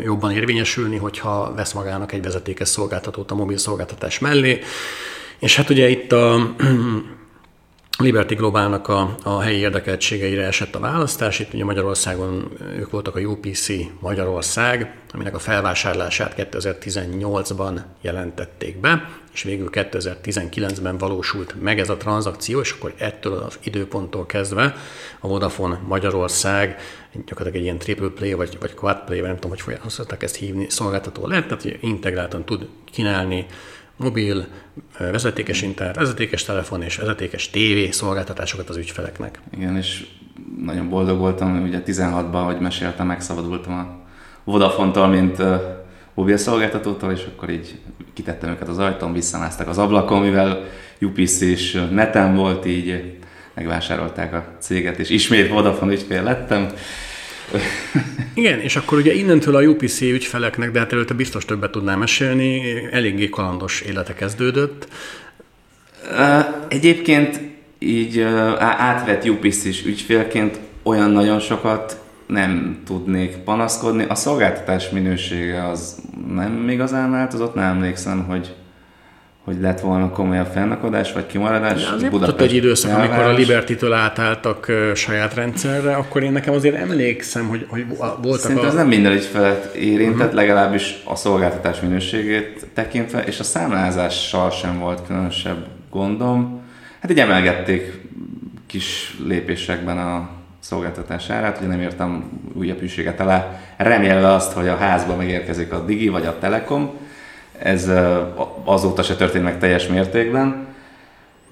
jobban érvényesülni, hogyha vesz magának egy vezetékes szolgáltatót a mobil szolgáltatás mellé, és hát ugye itt a [clears throat] Liberty Globalnak a, a helyi érdekeltségeire esett a választás. Itt ugye Magyarországon ők voltak a UPC Magyarország, aminek a felvásárlását 2018-ban jelentették be, és végül 2019-ben valósult meg ez a tranzakció, és akkor ettől az időponttól kezdve a Vodafone Magyarország gyakorlatilag egy ilyen triple play, vagy, vagy quad play, vagy nem tudom, hogy folyamatosan ezt hívni, szolgáltató lett, tehát integráltan tud kínálni mobil, vezetékes internet, vezetékes telefon és vezetékes TV szolgáltatásokat az ügyfeleknek. Igen, és nagyon boldog voltam, ugye 16-ban, hogy meséltem, megszabadultam a Vodafone-tól, mint mobil szolgáltatótól, és akkor így kitettem őket az ajtón, visszamásztak az ablakon, mivel UPC is neten volt, így megvásárolták a céget, és ismét Vodafone ügyfél lettem. Igen, és akkor ugye innentől a UPC ügyfeleknek, de hát előtte biztos többet tudnám mesélni, eléggé kalandos élete kezdődött. Egyébként így átvett UPC-s ügyfélként olyan nagyon sokat nem tudnék panaszkodni. A szolgáltatás minősége az nem igazán változott, nem emlékszem, hogy hogy lett volna komolyabb fennakadás vagy kimaradás. De azért Budapest egy időszak, elvárás. amikor a Liberty-től átálltak saját rendszerre, akkor én nekem azért emlékszem, hogy, hogy voltak Szerintem a... ez nem minden ügyfelet érintett, uh-huh. legalábbis a szolgáltatás minőségét tekintve, és a számlázással sem volt különösebb gondom. Hát így emelgették kis lépésekben a szolgáltatás árát, ugye nem értem újabb hűséget alá, remélve azt, hogy a házba megérkezik a Digi vagy a Telekom. Ez azóta se történt meg teljes mértékben,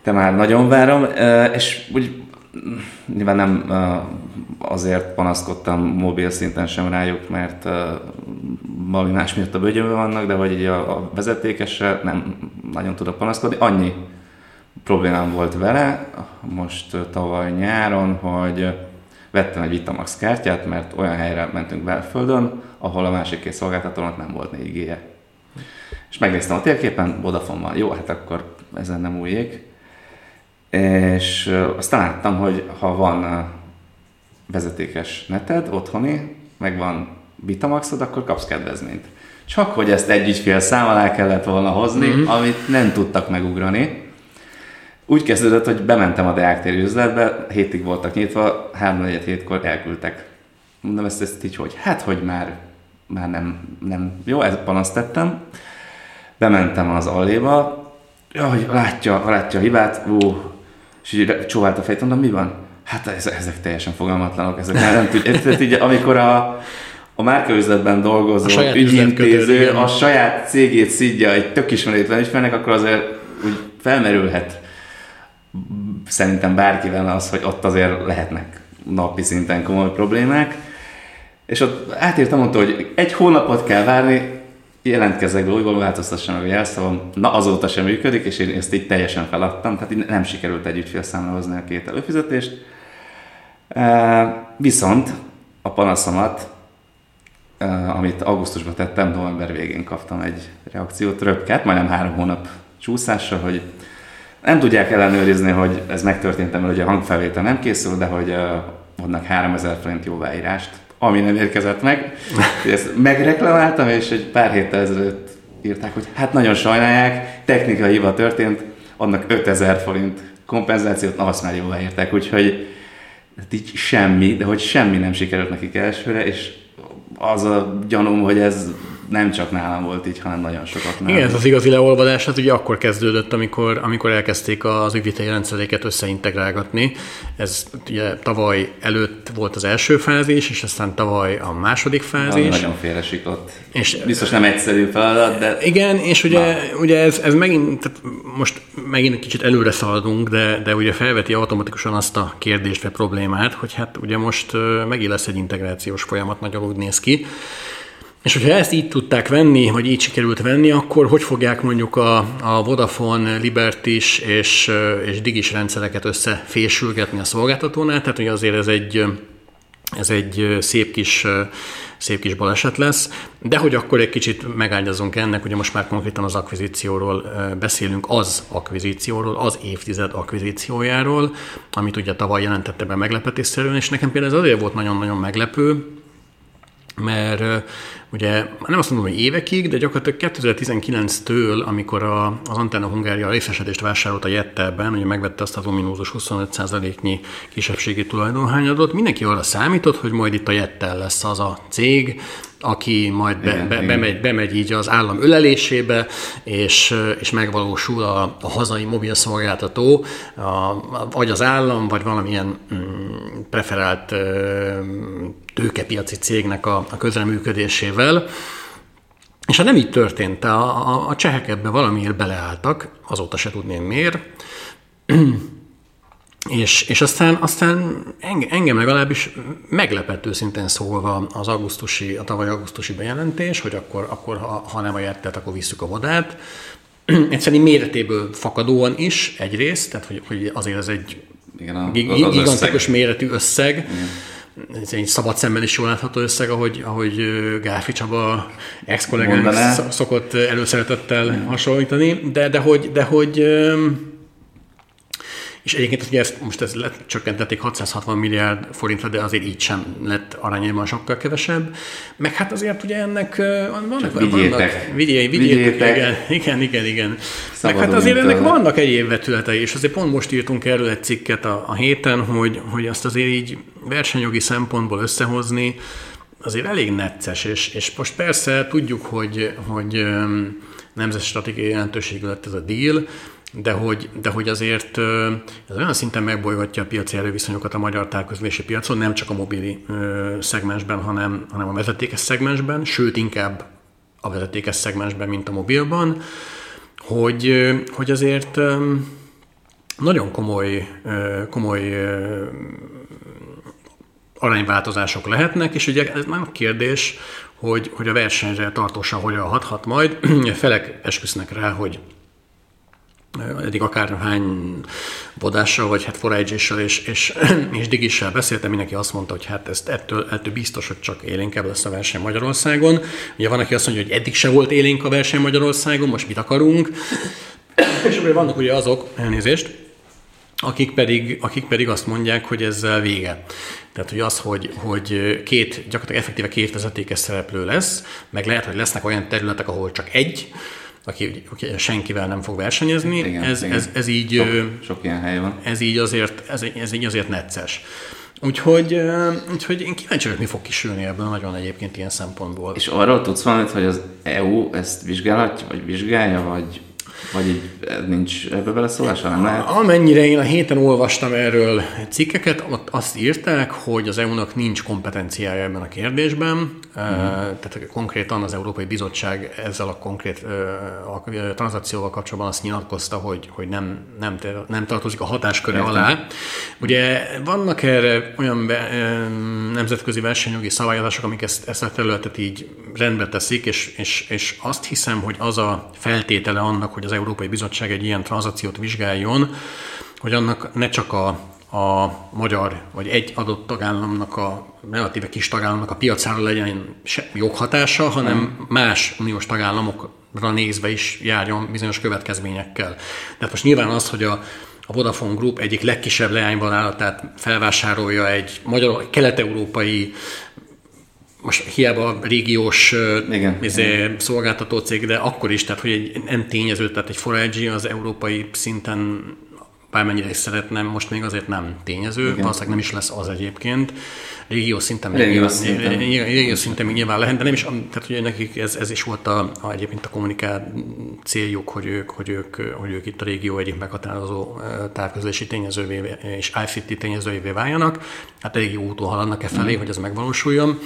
de már nagyon várom, és úgy nyilván nem azért panaszkodtam mobil szinten sem rájuk, mert malinás miatt a bőgyönben vannak, de hogy a vezetékesre nem nagyon tudok panaszkodni. Annyi problémám volt vele most tavaly nyáron, hogy vettem egy Vitamax kártyát, mert olyan helyre mentünk belföldön, ahol a másik két szolgáltatónak nem volt 4 g És megnéztem a térképen, Vodafone Jó, hát akkor ezen nem újjék. És aztán láttam, hogy ha van vezetékes neted otthoni, meg van Vitamaxod, akkor kapsz kedvezményt. Csak hogy ezt egy ügyfél szám alá kellett volna hozni, mm-hmm. amit nem tudtak megugrani. Úgy kezdődött, hogy bementem a Deák üzletbe, hétig voltak nyitva, 3 hétkor elküldtek. Mondom ezt, ezt így, hogy hát, hogy már, már nem, nem jó, ezt panaszt tettem. Bementem az alléba, hogy látja, látja a hibát, ú, és így csóvált a fejét, mondom, mi van? Hát ezek, teljesen fogalmatlanok, ezek nem, nem tudja. Tehát így, amikor a, a márkaüzletben dolgozó ügyintéző a saját cégét szidja egy tök ismeretlen ügyfélnek, akkor azért úgy felmerülhet szerintem bárkivel az, hogy ott azért lehetnek napi szinten komoly problémák. És ott átírtam, mondta, hogy egy hónapot kell várni, jelentkezzek be újból, változtassa meg a jelszavam. Na azóta sem működik, és én ezt így teljesen feladtam, tehát így nem sikerült egy ügyfélszámra hozni a két előfizetést. Viszont a panaszomat, amit augusztusban tettem, november végén kaptam egy reakciót, röpket, majdnem három hónap csúszásra, hogy nem tudják ellenőrizni, hogy ez megtörtént, mert ugye a hangfelvétel nem készül, de hogy adnak 3000 forint jóváírást, ami nem érkezett meg. Ezt megreklamáltam, és egy pár héttel ezelőtt írták, hogy hát nagyon sajnálják, technikai hiba történt, annak 5000 forint kompenzációt, na azt már jóváírták, úgyhogy hát így semmi, de hogy semmi nem sikerült nekik elsőre, és az a gyanúm, hogy ez nem csak nálam volt így, hanem nagyon sokat nálam. Igen, ez az igazi leolvadás, hát ugye akkor kezdődött, amikor, amikor elkezdték az ügyviteli rendszeréket összeintegrálgatni. Ez ugye tavaly előtt volt az első fázis, és aztán tavaly a második fázis. Nagyon, nagyon félresikott. És, Biztos nem egyszerű feladat, de... Igen, és ugye, ugye ez, ez megint, tehát most megint egy kicsit előre szaladunk, de, de ugye felveti automatikusan azt a kérdést vagy problémát, hogy hát ugye most megint lesz egy integrációs folyamat, nagyon úgy néz ki, és hogyha ezt így tudták venni, vagy így sikerült venni, akkor hogy fogják mondjuk a, a Vodafone, Libertis és, és Digis rendszereket összefésülgetni a szolgáltatónál? Tehát hogy azért ez egy, ez egy szép kis, szép kis baleset lesz, de hogy akkor egy kicsit megágyazunk ennek, ugye most már konkrétan az akvizícióról beszélünk, az akvizícióról, az évtized akvizíciójáról, amit ugye tavaly jelentette be meglepetésszerűen, és nekem például ez azért volt nagyon-nagyon meglepő, mert ugye nem azt mondom, hogy évekig, de gyakorlatilag 2019-től, amikor a, az Antenna Hungária részesedést vásárolt a Jettelben, ugye megvette azt az ominózus 25%-nyi kisebbségi tulajdonhányadot, mindenki arra számított, hogy majd itt a Jettel lesz az a cég, aki majd be, igen, be, igen. Bemegy, bemegy így az állam ölelésébe, és, és megvalósul a, a hazai mobil szolgáltató, a, vagy az állam, vagy valamilyen mm, preferált tőkepiaci cégnek a, a közreműködésével. És ha nem így történt, a, a, a csehek ebbe valamiért beleálltak, azóta se tudném miért, [clears throat] és, és aztán, aztán engem legalábbis meglepett őszintén szólva az augusztusi, a tavaly augusztusi bejelentés, hogy akkor, akkor ha, ha nem a jettet, akkor visszük a vodát. [clears throat] Egyszerűen méretéből fakadóan is egyrészt, tehát hogy, hogy azért ez egy Igen, a, gigantikus méretű összeg. Igen szabad szemmel is jól látható összeg, ahogy, ahogy Gárfi Csaba ex szokott előszeretettel hasonlítani, de, de hogy, de hogy és egyébként ugye ezt, most ezt csökkentették 660 milliárd forintra, de azért így sem lett arányában sokkal kevesebb. Meg hát azért ugye ennek vannak... vigyétek. Vannak, vigyétek. Igen, igen, igen. igen. Meg hát azért ennek tőle. vannak egyéb vetületei, és azért pont most írtunk erről egy cikket a, a héten, hogy, hogy azt azért így versenyjogi szempontból összehozni, azért elég necces, és, és most persze tudjuk, hogy, hogy nemzeti stratégiai jelentőségű lett ez a deal, de hogy, de hogy azért ez olyan szinten megbolygatja a piaci erőviszonyokat a magyar távközlési piacon, nem csak a mobil szegmensben, hanem, hanem a vezetékes szegmensben, sőt inkább a vezetékes szegmensben, mint a mobilban, hogy, hogy azért nagyon komoly, komoly arányváltozások lehetnek, és ugye ez nem kérdés, hogy, hogy a versenyre tartósan hogyan hathat majd. [clears throat] Felek esküsznek rá, hogy eddig akárhány bodással, vagy hát forage és, és, [clears throat] és digissel beszéltem, mindenki azt mondta, hogy hát ezt ettől, ettől biztos, hogy csak élénkebb lesz a verseny Magyarországon. Ugye van, aki azt mondja, hogy eddig se volt élénk a verseny Magyarországon, most mit akarunk. [clears throat] és akkor vannak ugye azok, elnézést, akik pedig, akik pedig azt mondják, hogy ezzel vége. Tehát, hogy az, hogy, hogy két, gyakorlatilag effektíve két vezetékes szereplő lesz, meg lehet, hogy lesznek olyan területek, ahol csak egy, aki, aki senkivel nem fog versenyezni, igen, ez, igen. Ez, ez, így... Sok, sok ilyen hely van. Ez így azért, ez, ez így azért necces. Úgyhogy, úgyhogy én kíváncsi vagyok, mi fog kisülni ebből nagyon egyébként ilyen szempontból. És arról tudsz valamit, hogy az EU ezt vizsgálhatja, vagy vizsgálja, vagy vagy így nincs ebbe beleszólása, nem lehet? Amennyire én a héten olvastam erről cikkeket, ott azt írták, hogy az EU-nak nincs kompetenciája ebben a kérdésben, uh-huh. tehát konkrétan az Európai Bizottság ezzel a konkrét a tranzakcióval kapcsolatban azt nyilatkozta, hogy, hogy nem, nem, nem tartozik a hatásköre Értem. alá. Ugye vannak erre olyan be, nemzetközi versenyjogi szabályozások, amik ezt, ezt a területet így rendbe teszik, és, és, és azt hiszem, hogy az a feltétele annak, hogy az Európai Bizottság egy ilyen tranzakciót vizsgáljon, hogy annak ne csak a, a magyar, vagy egy adott tagállamnak, a relatíve kis tagállamnak a piacára legyen joghatása, hanem más uniós tagállamokra nézve is járjon bizonyos következményekkel. Tehát most nyilván az, hogy a, a Vodafone Group egyik legkisebb leányvállalatát felvásárolja egy magyar, kelet-európai most hiába régiós igen, izé, igen. szolgáltató cég, de akkor is, tehát hogy egy nem tényező, tehát egy Forage az európai szinten bármennyire is szeretném, most még azért nem tényező, Igen. valószínűleg nem is lesz az egyébként. Régió szinten, régió nyilván, szinten. Régió szinten még nyilván lehet, de nem is, tehát hogy nekik ez, ez is volt a, a, egyébként a kommunikál céljuk, hogy ők, hogy, ők, hogy ők itt a régió egyik meghatározó távközlési tényezővé és ICT tényezővé váljanak. Hát elég jó úton haladnak e felé, mm. hogy ez megvalósuljon.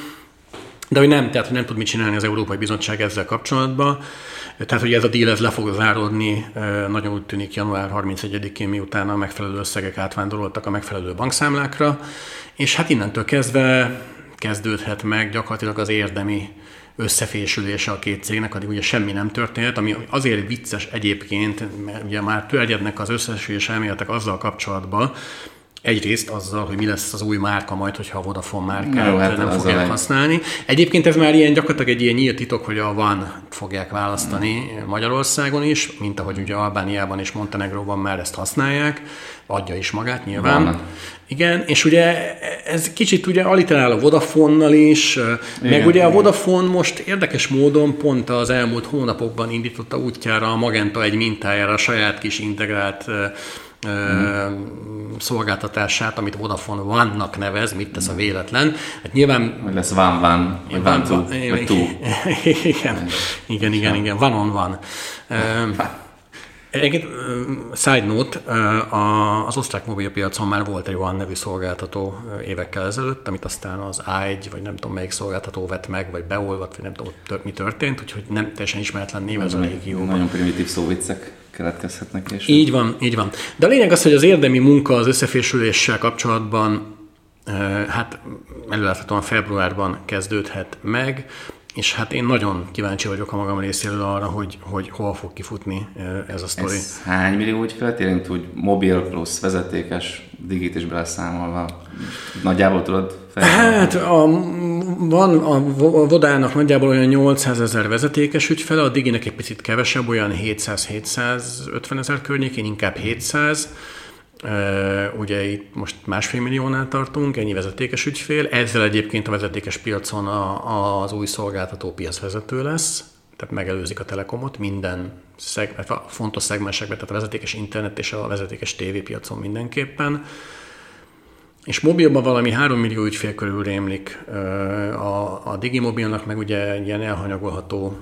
De hogy nem, tehát hogy nem tud mit csinálni az Európai Bizottság ezzel kapcsolatban. Tehát, hogy ez a díl ez le fog záródni, nagyon úgy tűnik január 31-én, miután a megfelelő összegek átvándoroltak a megfelelő bankszámlákra, és hát innentől kezdve kezdődhet meg gyakorlatilag az érdemi összefésülése a két cégnek, addig ugye semmi nem történt, ami azért vicces egyébként, mert ugye már törjednek az összesülés elméletek azzal kapcsolatban, Egyrészt azzal, hogy mi lesz az új márka majd, hogyha a Vodafone márkát Jó, hát nem fogják használni. Egyébként ez már ilyen gyakorlatilag egy ilyen nyílt titok, hogy a van fogják választani hmm. Magyarországon is, mint ahogy ugye Albániában és Montenegróban már ezt használják, adja is magát nyilván. Van. Igen, és ugye ez kicsit ugye aliterál a Vodafonnal is, igen, meg ugye igen. a Vodafone most érdekes módon pont az elmúlt hónapokban indította útjára a Magenta egy mintájára a saját kis integrált mm. szolgáltatását, amit Vodafone One-nak nevez, mit tesz a véletlen. Hát nyilván... Vagy lesz Van Van, vagy Van Two, vagy Two. Igen, igen, igen, igen, Van on Van. Egyébként, side note, az osztrák mobilpiacon már volt egy olyan nevű szolgáltató évekkel ezelőtt, amit aztán az A1, vagy nem tudom melyik szolgáltató vett meg, vagy beolvadt, vagy nem tudom mi történt, úgyhogy nem teljesen ismeretlen név ez a régióban. Nagyon primitív szóviccek keletkezhetnek. És így van, így van. De a lényeg az, hogy az érdemi munka az összefésüléssel kapcsolatban hát előláthatóan februárban kezdődhet meg, és hát én nagyon kíváncsi vagyok a magam részéről arra, hogy, hogy hol fog kifutni ez a sztori. Ez hány millió ügyfelet érint úgy mobil plusz vezetékes digit is beleszámolva? Nagyjából tudod felszámolni? Hát a, van a Vodának nagyjából olyan 800 ezer vezetékes ügyfele, a Diginek egy picit kevesebb, olyan 700-750 ezer környékén, inkább 700 Ugye itt most másfél milliónál tartunk, ennyi vezetékes ügyfél. Ezzel egyébként a vezetékes piacon a, az új szolgáltató piacvezető lesz, tehát megelőzik a Telekomot minden szeg, a fontos szegmensekben, tehát a vezetékes internet és a vezetékes tévépiacon mindenképpen. És mobilban valami 3 millió ügyfél körül rémlik. A, a Digimobilnak meg ugye ilyen elhanyagolható,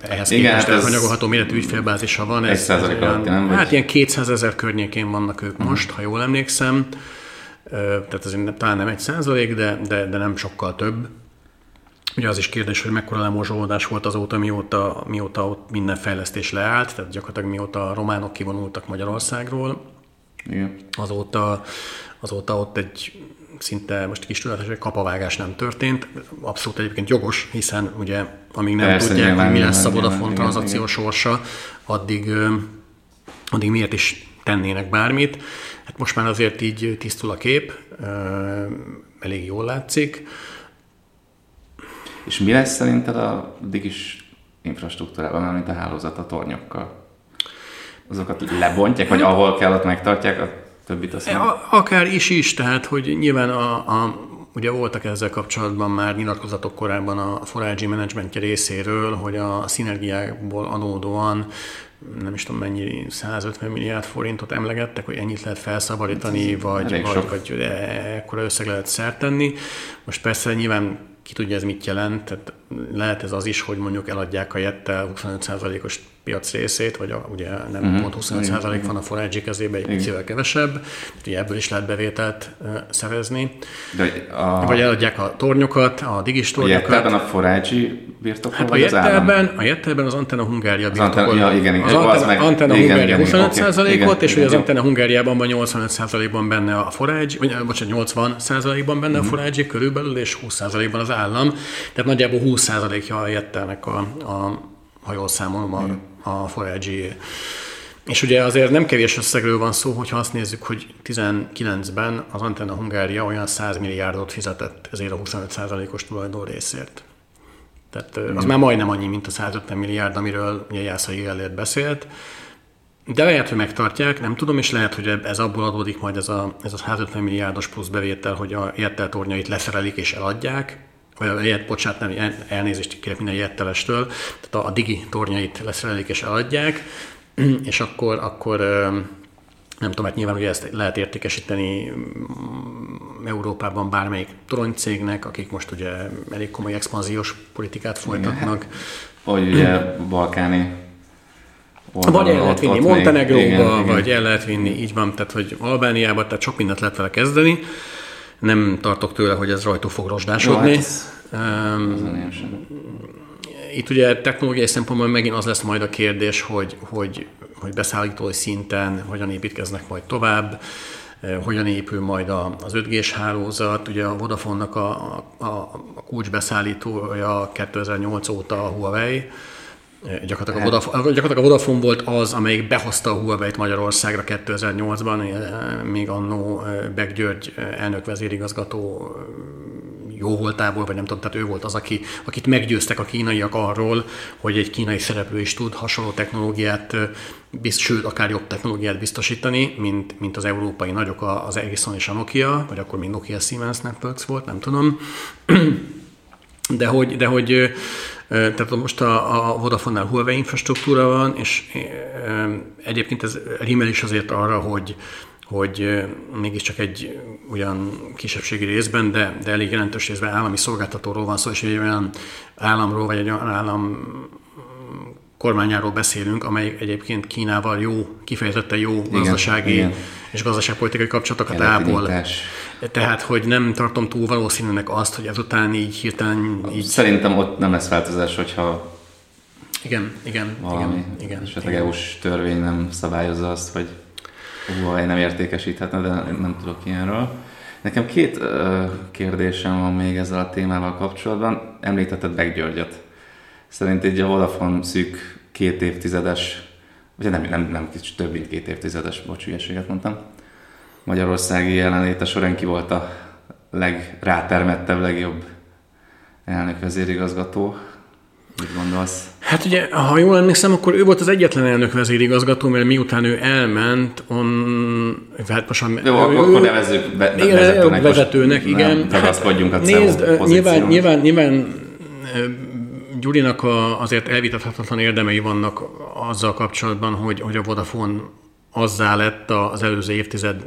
ehhez Igen, képest hát elhanyagolható méretű ügyfélbázisa van. Ez, ez olyan, nem hát vagy? ilyen 200 ezer környékén vannak ők uh-huh. most, ha jól emlékszem. Tehát ez talán nem egy százalék, de, de, de nem sokkal több. Ugye az is kérdés, hogy mekkora lemorzsolódás volt azóta, mióta, mióta ott minden fejlesztés leállt, tehát gyakorlatilag mióta a románok kivonultak Magyarországról. Igen. Azóta, azóta ott egy szinte most kis tudatos, hogy kapavágás nem történt. Abszolút egyébként jogos, hiszen ugye amíg nem Persze, tudják, hogy mi lesz a Vodafone tranzakció sorsa, addig, addig miért is tennének bármit. Hát most már azért így tisztul a kép, elég jól látszik. És mi lesz szerinted a digis infrastruktúrában, mint a hálózat a tornyokkal? Azokat lebontják, vagy ahol kell, ott megtartják, többit azt Akár is is, tehát hogy nyilván a, a Ugye voltak ezzel kapcsolatban már nyilatkozatok korábban a forágyi menedzsmentje részéről, hogy a szinergiákból adódóan nem is tudom mennyi, 150 milliárd forintot emlegettek, hogy ennyit lehet felszabadítani, vagy, vagy, vagy ekkora összeg lehet szert tenni. Most persze nyilván ki tudja ez mit jelent, tehát lehet ez az is, hogy mondjuk eladják a Jettel 25%-os piac részét, vagy a, ugye nem uh-huh. pont 25% uh-huh. van a Forage kezébe, egy picivel kevesebb, tehát ugye ebből is lehet bevételt uh, szerezni. De a... Vagy eladják a tornyokat, a digis tornyokat. A Jettelben a Forage birtokol, hát a Jettelben, a Jettelben az Antenna Hungária birtokol. Ja, igen, igen. Az Antenna, meg, Antenna igen, Hungária 25%-ot, okay, és ugye az Antenna Hungáriában van 85%-ban benne a Forage, vagy bocsánat, 80%-ban benne uh-huh. a Forage körülbelül, és 20%-ban az állam. Tehát nagyjából 20%-ja a Jettelnek a, a ha jól számolom, a, a Forage és ugye azért nem kevés összegről van szó, hogyha azt nézzük, hogy 19-ben az Antenna Hungária olyan 100 milliárdot fizetett ezért a 25%-os tulajdon részért. Tehát az már majdnem annyi, mint a 150 milliárd, amiről ugye Jászai Gellért beszélt. De lehet, hogy megtartják, nem tudom, és lehet, hogy ez abból adódik majd ez a, ez a 150 milliárdos plusz bevétel, hogy a Jettel tornyait leszerelik és eladják, vagy a jet, bocsánat, nem, elnézést kérek minden jettelestől, tehát a, a digi tornyait leszerelik és eladják, [clears throat] és akkor, akkor nem tudom, hát nyilván ugye ezt lehet értékesíteni mm, Európában bármelyik toronycégnek, akik most ugye elég komoly expanziós politikát folytatnak. Vagy ugye balkáni Oldalon, vagy el lehet vinni Montenegróba, vagy igen. el lehet vinni, így van, tehát hogy Albániába, tehát sok mindent lehet vele kezdeni. Nem tartok tőle, hogy ez rajta fog rozsdásodni. Jó, hát um, itt ugye technológiai szempontból megint az lesz majd a kérdés, hogy, hogy, hogy beszállítói szinten hogyan építkeznek majd tovább, hogyan épül majd az 5G-s hálózat. Ugye a Vodafone-nak a, a, a kulcsbeszállítója 2008 óta a Huawei, Gyakorlatilag a, Vodafone, gyakorlatilag a Vodafone volt az, amelyik behozta a Huawei-t Magyarországra 2008-ban, még annó Beck György elnök vezérigazgató jó voltából, vagy nem tudom, tehát ő volt az, aki, akit meggyőztek a kínaiak arról, hogy egy kínai szereplő is tud hasonló technológiát, bizt, sőt, akár jobb technológiát biztosítani, mint, mint az európai nagyok, az Ericsson és a Nokia, vagy akkor még Nokia Siemens Networks volt, nem tudom. [clears throat] De hogy, de hogy tehát most a, a Vodafone-nál Huawei infrastruktúra van, és egyébként ez rímel is azért arra, hogy, hogy mégiscsak egy olyan kisebbségi részben, de, de elég jelentős részben állami szolgáltatóról van szó, és egy olyan államról, vagy egy olyan állam kormányáról beszélünk, amely egyébként Kínával jó, kifejezetten jó igen, gazdasági igen. és gazdaságpolitikai kapcsolatokat ápol. Tehát, hogy nem tartom túl valószínűnek azt, hogy ezután így hirtelen... Így... Szerintem ott nem lesz változás, hogyha igen, igen, valami, igen, igen. Esetleg EU-s törvény nem szabályozza azt, hogy Huawei nem értékesíthetne, de nem tudok ilyenről. Nekem két uh, kérdésem van még ezzel a témával kapcsolatban. Említetted Beck Györgyöt. Szerint egy a Vodafone szűk két évtizedes, vagy nem, nem, nem kicsit több mint két évtizedes, bocs, mondtam, magyarországi jelenléte során ki volt a legrátermettebb, legjobb elnök vezérigazgató. Mit gondolsz? Hát ugye, ha jól emlékszem, akkor ő volt az egyetlen elnök vezérigazgató, mert miután ő elment, on... Hát most, Jó, ő, akkor nevezzük be, igen, vezetőnek. vezetőnek igen. Nem hát, a nézd, nyilván, nyilván, nyilván Gyurinak a, azért elvitathatatlan érdemei vannak azzal kapcsolatban, hogy, hogy a Vodafone azzá lett az előző évtized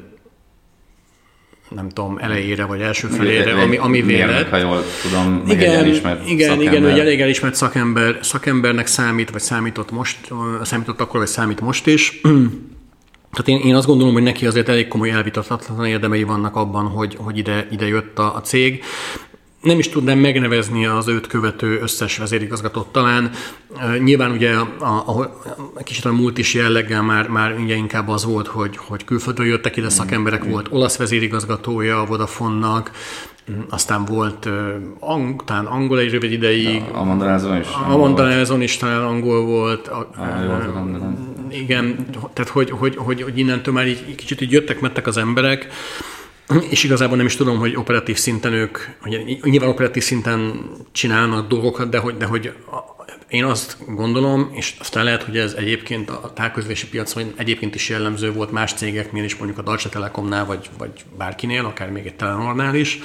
nem tudom, elejére vagy első felére, ami, ami vélet. Ha jól tudom, igen, egy elismert igen, szakember. igen, hogy elég elismert szakember, szakembernek számít, vagy számított most, számított akkor, vagy számít most is. [clears throat] Tehát én, én azt gondolom, hogy neki azért elég komoly elvitathatatlan érdemei vannak abban, hogy, hogy ide, ide jött a, a cég nem is tudnám megnevezni az őt követő összes vezérigazgatót talán. Nyilván ugye a, a, a kicsit a múlt is jelleggel már, már ugye inkább az volt, hogy, hogy külföldről jöttek ide szakemberek, volt olasz vezérigazgatója a Vodafone-nak, aztán volt ang, talán angol egy rövid ideig. A Amanda is. A Amanda is talán angol volt. A, a, a, igen, tehát hogy, hogy, hogy, hogy innentől már így kicsit így jöttek, mettek az emberek, és igazából nem is tudom, hogy operatív szinten ők, hogy nyilván operatív szinten csinálnak dolgokat, de hogy, de hogy én azt gondolom, és aztán lehet, hogy ez egyébként a távközlési piacon egyébként is jellemző volt más cégeknél is, mondjuk a Deutsche Telekomnál, vagy, vagy bárkinél, akár még egy Telenornál is,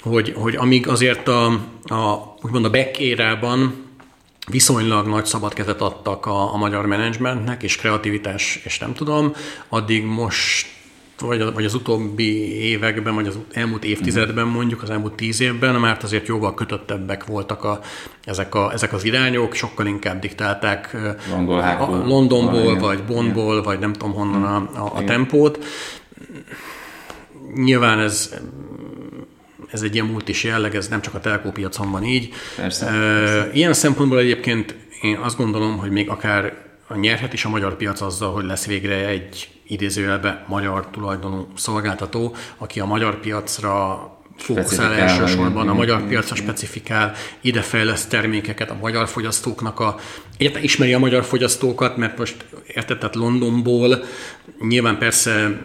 hogy, hogy amíg azért a, a úgymond a back viszonylag nagy szabad kezet adtak a, a magyar menedzsmentnek, és kreativitás, és nem tudom, addig most vagy, vagy az utóbbi években, vagy az elmúlt évtizedben mondjuk, az elmúlt tíz évben, mert azért jóval kötöttebbek voltak a, ezek, a, ezek az irányok, sokkal inkább diktálták a Londonból, vagy Bondból, vagy nem tudom honnan a, a, a tempót. Nyilván ez ez egy ilyen multis jelleg, ez nem csak a telkópiacon van így. Persze, persze. Ilyen szempontból egyébként én azt gondolom, hogy még akár nyerhet is a magyar piac azzal, hogy lesz végre egy idézőjelbe magyar tulajdonú szolgáltató, aki a magyar piacra fókuszál elsősorban, a magyar piacra specifikál, ide fejleszt termékeket a magyar fogyasztóknak, a, egyáltalán ismeri a magyar fogyasztókat, mert most érted, tehát Londonból nyilván persze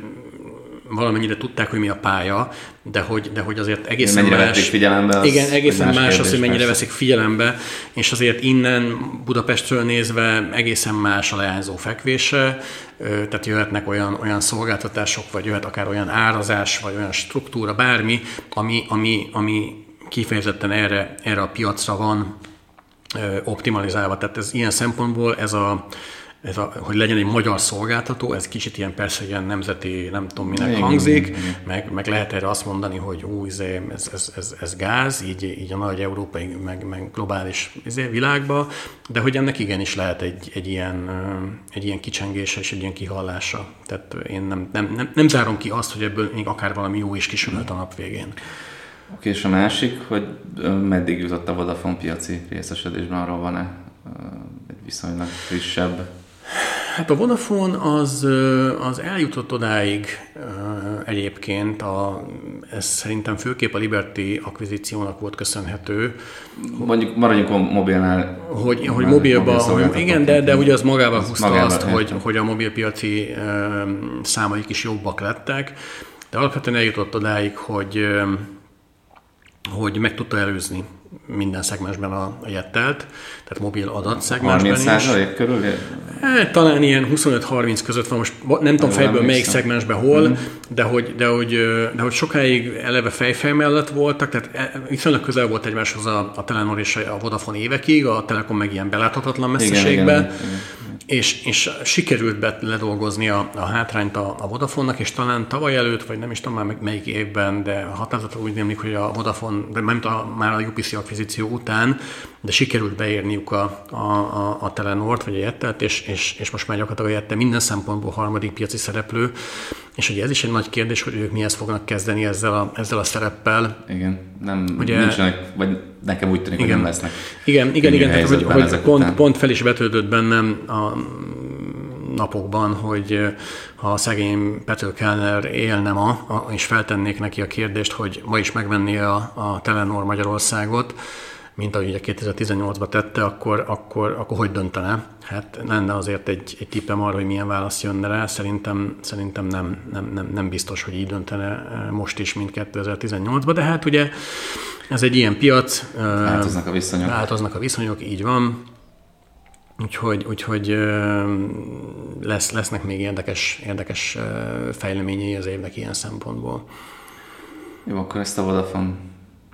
valamennyire tudták, hogy mi a pálya, de hogy, de hogy azért egészen mennyire más... figyelembe? Az igen, egészen más, más az, hogy mennyire persze. veszik figyelembe, és azért innen Budapestről nézve egészen más a leányzó fekvése, tehát jöhetnek olyan, olyan szolgáltatások, vagy jöhet akár olyan árazás, vagy olyan struktúra, bármi, ami, ami, ami kifejezetten erre, erre a piacra van optimalizálva. Tehát ez ilyen szempontból ez a, ez a, hogy legyen egy magyar szolgáltató, ez kicsit ilyen persze ilyen nemzeti, nem tudom minek igen, hangzik, igen, igen. Meg, meg lehet erre azt mondani, hogy ú, izé, ez, ez, ez, ez gáz, így, így a nagy európai, meg, meg globális izé, világba, de hogy ennek igenis lehet egy, egy, ilyen, egy ilyen kicsengése és egy ilyen kihallása. Tehát én nem, nem, nem, nem zárom ki azt, hogy ebből még akár valami jó is kisülhet a nap végén. Oké, és a másik, hogy meddig jutott a Vodafone piaci részesedésben, arról van-e egy viszonylag frissebb Hát a Vodafone az, az eljutott odáig egyébként, a, ez szerintem főképp a Liberty akvizíciónak volt köszönhető. Mondjuk maradjunk a mobilnál. Hogy, hogy mobilba, hogy, igen, de, de ugye az magával húzta magával, azt, hogy, hogy a mobilpiaci számaik is jobbak lettek, de alapvetően eljutott odáig, hogy, hogy meg tudta előzni minden szegmensben a, jettelt, tehát mobil adat szegmensben 30 is. körül? Hát, talán ilyen 25-30 között van, most nem tudom fejből melyik szegmensben hol, mm. de, hogy, de, hogy, de hogy sokáig eleve fejfej mellett voltak, tehát e, viszonylag közel volt egymáshoz a, a Telenor és a Vodafone évekig, a Telekom meg ilyen beláthatatlan messzeségbe. Igen, igen, igen és, és sikerült be ledolgozni a, a hátrányt a, a Vodafone-nak, és talán tavaly előtt, vagy nem is tudom már melyik évben, de határozottan úgy némlik, hogy a Vodafone, de nem a, már a UPC akvizíció után, de sikerült beérniuk a, a, a, a Telenort, vagy a Jettelt, és, és, és most már gyakorlatilag a Jette minden szempontból harmadik piaci szereplő, és ugye ez is egy nagy kérdés, hogy ők mihez fognak kezdeni ezzel a, ezzel a szereppel. Igen, nem, ugye, nincsenek, vagy nekem úgy tűnik, igen, hogy nem lesznek. Igen, igen, igen tehát, hogy, hogy pont, pont fel is vetődött bennem a napokban, hogy ha a szegény Pető Kellner élne ma, és feltennék neki a kérdést, hogy ma is megvenné a, a Telenor Magyarországot, mint ahogy ugye 2018-ban tette, akkor, akkor, akkor hogy döntene? Hát lenne azért egy, egy tippem arra, hogy milyen válasz jönne rá. Szerintem, szerintem nem, nem, nem, nem biztos, hogy így döntene eh, most is, mint 2018-ban, de hát ugye ez egy ilyen piac. Eh, változnak a viszonyok. Változnak a viszonyok, így van. Úgyhogy, úgyhogy eh, lesz, lesznek még érdekes, érdekes fejleményei az évnek ilyen szempontból. Jó, akkor ezt a Vodafone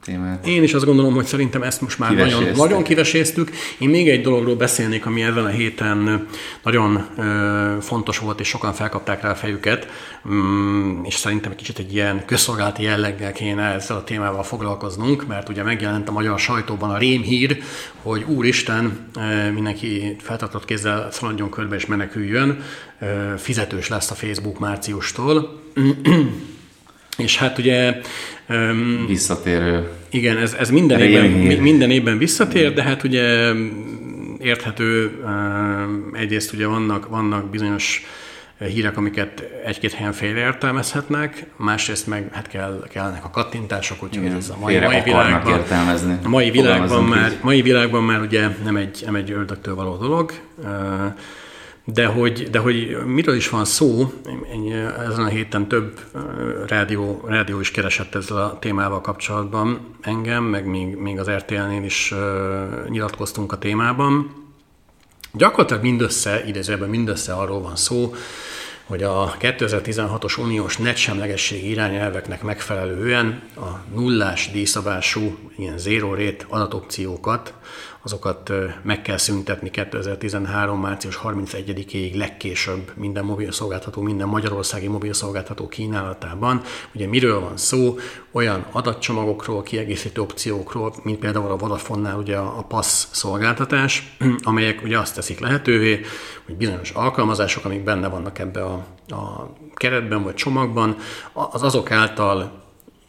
témát. Én is azt gondolom, hogy szerintem ezt most már nagyon, nagyon kiveséztük. Én még egy dologról beszélnék, ami ezen a héten nagyon ö, fontos volt, és sokan felkapták rá a fejüket, mm, és szerintem egy kicsit egy ilyen közszolgálati jelleggel kéne ezzel a témával foglalkoznunk, mert ugye megjelent a magyar sajtóban a rémhír, hogy úristen, mindenki feltartott kézzel szaladjon körbe és meneküljön, fizetős lesz a Facebook márciustól. [clears throat] És hát ugye... Um, Visszatérő. Igen, ez, ez minden, évben, minden évben visszatér, de hát ugye érthető, egyrészt ugye vannak, vannak bizonyos hírek, amiket egy-két helyen félreértelmezhetnek, másrészt meg hát kell, kellnek a kattintások, úgyhogy Igen, ez a mai, mai világban, értelmezni. a mai világban, már, mai világban már ugye nem egy, nem egy ördögtől való dolog, de hogy, de hogy miről is van szó, én ezen a héten több rádió, rádió is keresett ezzel a témával kapcsolatban engem, meg még, még az RTL-nél is nyilatkoztunk a témában. Gyakorlatilag mindössze, idézőben mindössze arról van szó, hogy a 2016-os uniós netsemlegesség irányelveknek megfelelően a nullás díjszabású ilyen zero rate adatopciókat azokat meg kell szüntetni 2013. március 31-ig legkésőbb minden mobil szolgáltató, minden magyarországi mobil szolgáltató kínálatában. Ugye miről van szó? Olyan adatcsomagokról, kiegészítő opciókról, mint például a Vodafone-nál ugye a PASS szolgáltatás, [clears throat] amelyek ugye azt teszik lehetővé, hogy bizonyos alkalmazások, amik benne vannak ebbe a, a keretben vagy csomagban, az azok által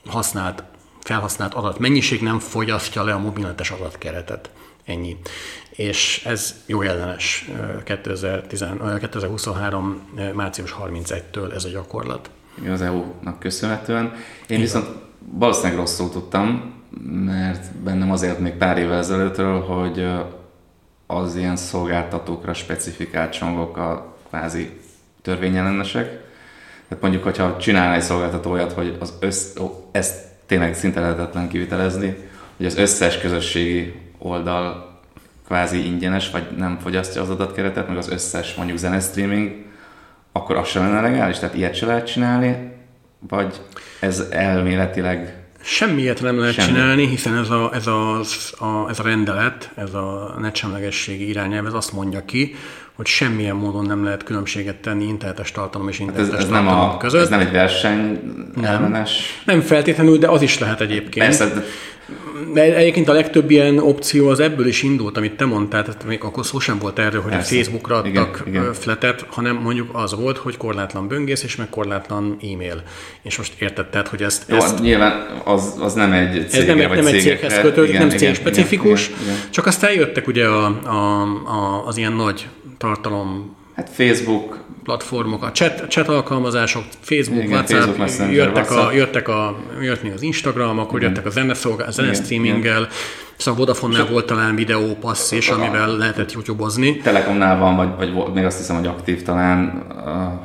használt felhasznált adatmennyiség nem fogyasztja le a mobilnetes adatkeretet. Ennyi. És ez jó ellenes 2010, 2023. március 31-től ez a gyakorlat. Igen, az EU-nak köszönhetően. Én Igen. viszont valószínűleg rosszul tudtam, mert bennem azért még pár évvel ezelőttről, hogy az ilyen szolgáltatókra specifikált csomagok a kvázi törvényellenesek. Tehát mondjuk, hogyha csinálna egy szolgáltató olyat, hogy az össz, ó, ezt tényleg szinte lehetetlen kivitelezni, hogy az összes közösségi oldal kvázi ingyenes, vagy nem fogyasztja az adatkeretet, meg az összes mondjuk zenestreaming, akkor az sem lenne legális? Tehát ilyet se lehet csinálni? Vagy ez elméletileg Semmiért nem lehet Semmi. csinálni, hiszen ez a, ez, a, a, ez a rendelet, ez a netsemlegességi irányelv, ez azt mondja ki, hogy semmilyen módon nem lehet különbséget tenni internetes tartalom és internetes hát ez, ez tartalom nem a, között. Ez nem egy verseny nem. nem feltétlenül, de az is lehet egyébként. Persze, de de egyébként a legtöbb ilyen opció az ebből is indult, amit te mondtál, tehát még akkor szó sem volt erről, hogy Persze. a Facebookra adtak igen, igen. fletet, hanem mondjuk az volt, hogy korlátlan böngész és meg korlátlan e-mail. És most értetted, hogy ezt... Jó, ezt nyilván az, az nem egy cégre, Ez nem, vagy nem egy céghez kötődik, nem cég specifikus, igen, igen, igen. csak aztán jöttek ugye a, a, a, az ilyen nagy tartalom Hát Facebook, platformok, a chat, chat alkalmazások, Facebook, Igen, WhatsApp, Facebook Messenger, jöttek, WhatsApp. A, jöttek, a, jött még az Instagram, akkor Igen. jöttek a zeneszolgál, zenestreaminggel, szóval Vodafone-nál volt talán videó passz is, amivel lehetett YouTube-ozni. Telekomnál van, vagy, vagy még azt hiszem, hogy aktív talán,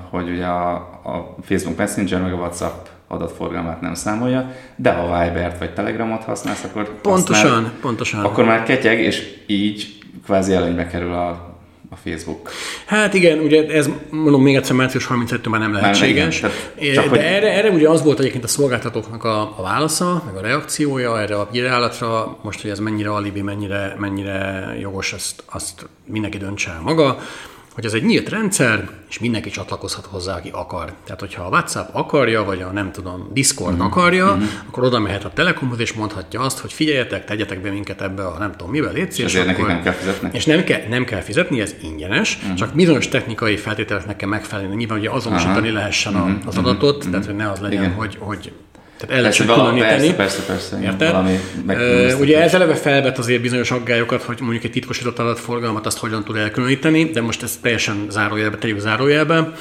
hogy ugye a, a Facebook Messenger meg a WhatsApp adatforgalmát nem számolja, de ha Viber-t vagy Telegramot használsz, akkor pontosan, használ, pontosan. akkor már ketyeg, és így kvázi előnybe kerül a a Facebook. Hát igen, ugye ez mondom még egyszer március 32 már nem lehetséges. Már nem, csak de hogy... erre, erre ugye az volt egyébként a szolgáltatóknak a, a válasza, meg a reakciója erre a bírálatra, most, hogy ez mennyire alibi, mennyire, mennyire jogos, azt, azt mindenki döntse el maga hogy ez egy nyílt rendszer, és mindenki csatlakozhat hozzá, aki akar. Tehát, hogyha a WhatsApp akarja, vagy a nem tudom, Discord uh-huh. akarja, uh-huh. akkor oda mehet a Telekomhoz, és mondhatja azt, hogy figyeljetek, tegyetek be minket ebbe a nem tudom mivel létsz, és, és akkor, nem kell fizetni. És nem kell, nem kell fizetni, ez ingyenes, uh-huh. csak bizonyos technikai feltételeknek kell megfelelni. Nyilván, hogy azonosítani uh-huh. lehessen uh-huh. az adatot, uh-huh. tehát hogy ne az legyen, hogy, hogy tehát el lehet különíteni. Persze, persze, persze. Érted? Valami ugye ez eleve felvet azért bizonyos aggályokat, hogy mondjuk egy titkosított adatforgalmat azt hogyan tud elkülöníteni, de most ez teljesen zárójelbe, tegyük zárójelbe.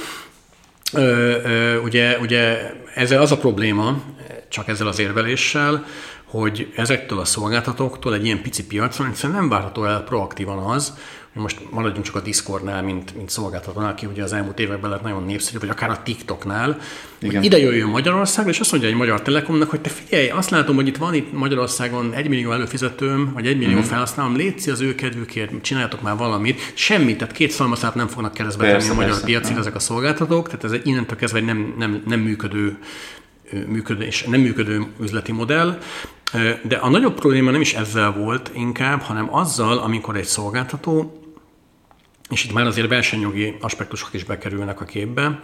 Uh, ugye, ugye ezzel az a probléma, csak ezzel az érveléssel, hogy ezektől a szolgáltatóktól egy ilyen pici piacon egyszerűen nem várható el proaktívan az, most maradjunk csak a Discordnál, mint, mint szolgáltatónál, aki ugye az elmúlt években lett nagyon népszerű, vagy akár a TikToknál, Igen. hogy ide jöjjön Magyarország, és azt mondja egy magyar telekomnak, hogy te figyelj, azt látom, hogy itt van itt Magyarországon egy millió előfizetőm, vagy egy millió mm. felhasználom, létszi az ő kedvükért, csináljatok már valamit. Semmit, tehát két szalmaszát nem fognak keresztbe tenni a magyar piacig ezek a szolgáltatók, tehát ez innentől kezdve egy nem, nem, nem működő működő és nem működő üzleti modell. De a nagyobb probléma nem is ezzel volt inkább, hanem azzal, amikor egy szolgáltató, és itt már azért versenyjogi aspektusok is bekerülnek a képbe,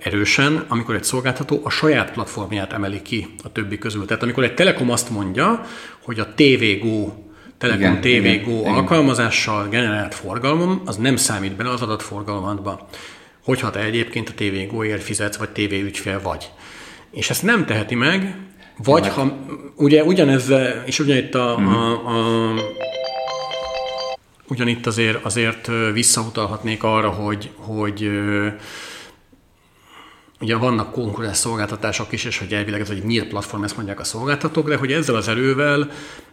erősen, amikor egy szolgáltató a saját platformját emeli ki a többi közül. Tehát amikor egy Telekom azt mondja, hogy a TVGO Telekom TVGO alkalmazással generált forgalmam, az nem számít bele az adatforgalmadba. Hogyha te egyébként a TVGO-ért fizetsz, vagy TV ügyfél vagy. És ezt nem teheti meg, vagy ha, ugye ugyanez, és ugyanitt a, mm. a, a ugyanitt azért, azért visszautalhatnék arra, hogy, hogy ugye vannak konkurens szolgáltatások is, és hogy elvileg ez egy nyílt platform, ezt mondják a szolgáltatók, de hogy ezzel az erővel,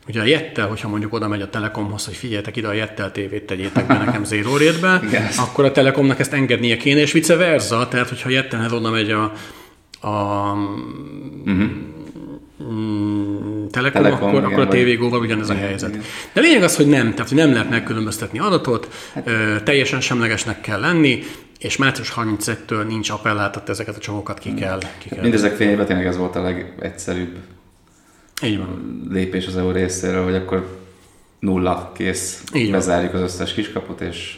ugye a Jettel, hogyha mondjuk oda megy a Telekomhoz, hogy figyeljetek ide a Jettel tévét tegyétek be nekem zero rétbe, [laughs] yes. akkor a Telekomnak ezt engednie kéne, és vice versa, tehát hogyha a Jettelhez oda megy a, a uh-huh. Telekom, Telekom akkor, igen, akkor a TVGO-val ugyanez a helyzet. Igen. De lényeg az, hogy nem, tehát hogy nem lehet megkülönböztetni adatot, hát. ö, teljesen semlegesnek kell lenni, és március 31-től nincs appellát, tehát ezeket a csomagokat ki kell. Ki kell Mindezek fényében tényleg ez volt a legegyszerűbb Így van. lépés az EU részéről, hogy akkor nulla kész, Így bezárjuk van. az összes kiskaput, és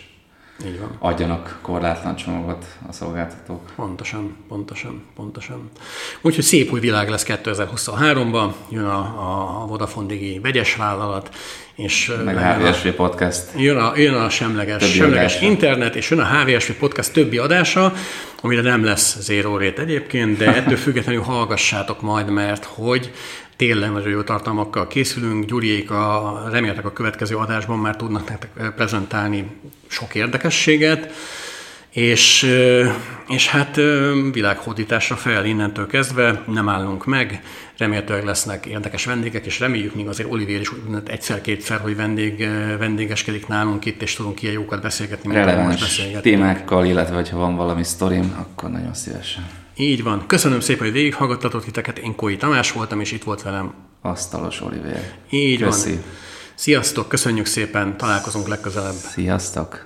így van. adjanak korlátlan csomagot a szolgáltatók. Pontosan, pontosan, pontosan. Úgyhogy szép új világ lesz 2023-ban, jön a, a Vodafone Digi vegyes vállalat, és meg a HVSV podcast. Jön a, jön a semleges, semleges internet, és jön a HVSV podcast többi adása, amire nem lesz zero rate egyébként, de [laughs] ettől függetlenül hallgassátok majd, mert hogy tényleg nagyon jó tartalmakkal készülünk. Gyuriék a, reméltek a következő adásban már tudnak nektek prezentálni sok érdekességet, és, és hát világhódításra fel innentől kezdve, nem állunk meg, remélhetőleg lesznek érdekes vendégek, és reméljük még azért Olivier is egyszer-kétszer, hogy vendég, vendégeskedik nálunk itt, és tudunk ilyen jókat beszélgetni, Releváns beszélgetni. témákkal, illetve ha van valami sztorim, akkor nagyon szívesen. Így van. Köszönöm szépen, hogy végighallgattatok titeket. Én Kói Tamás voltam, és itt volt velem Asztalos Oliver. Így Köszi. van. Sziasztok, köszönjük szépen, találkozunk legközelebb. Sziasztok.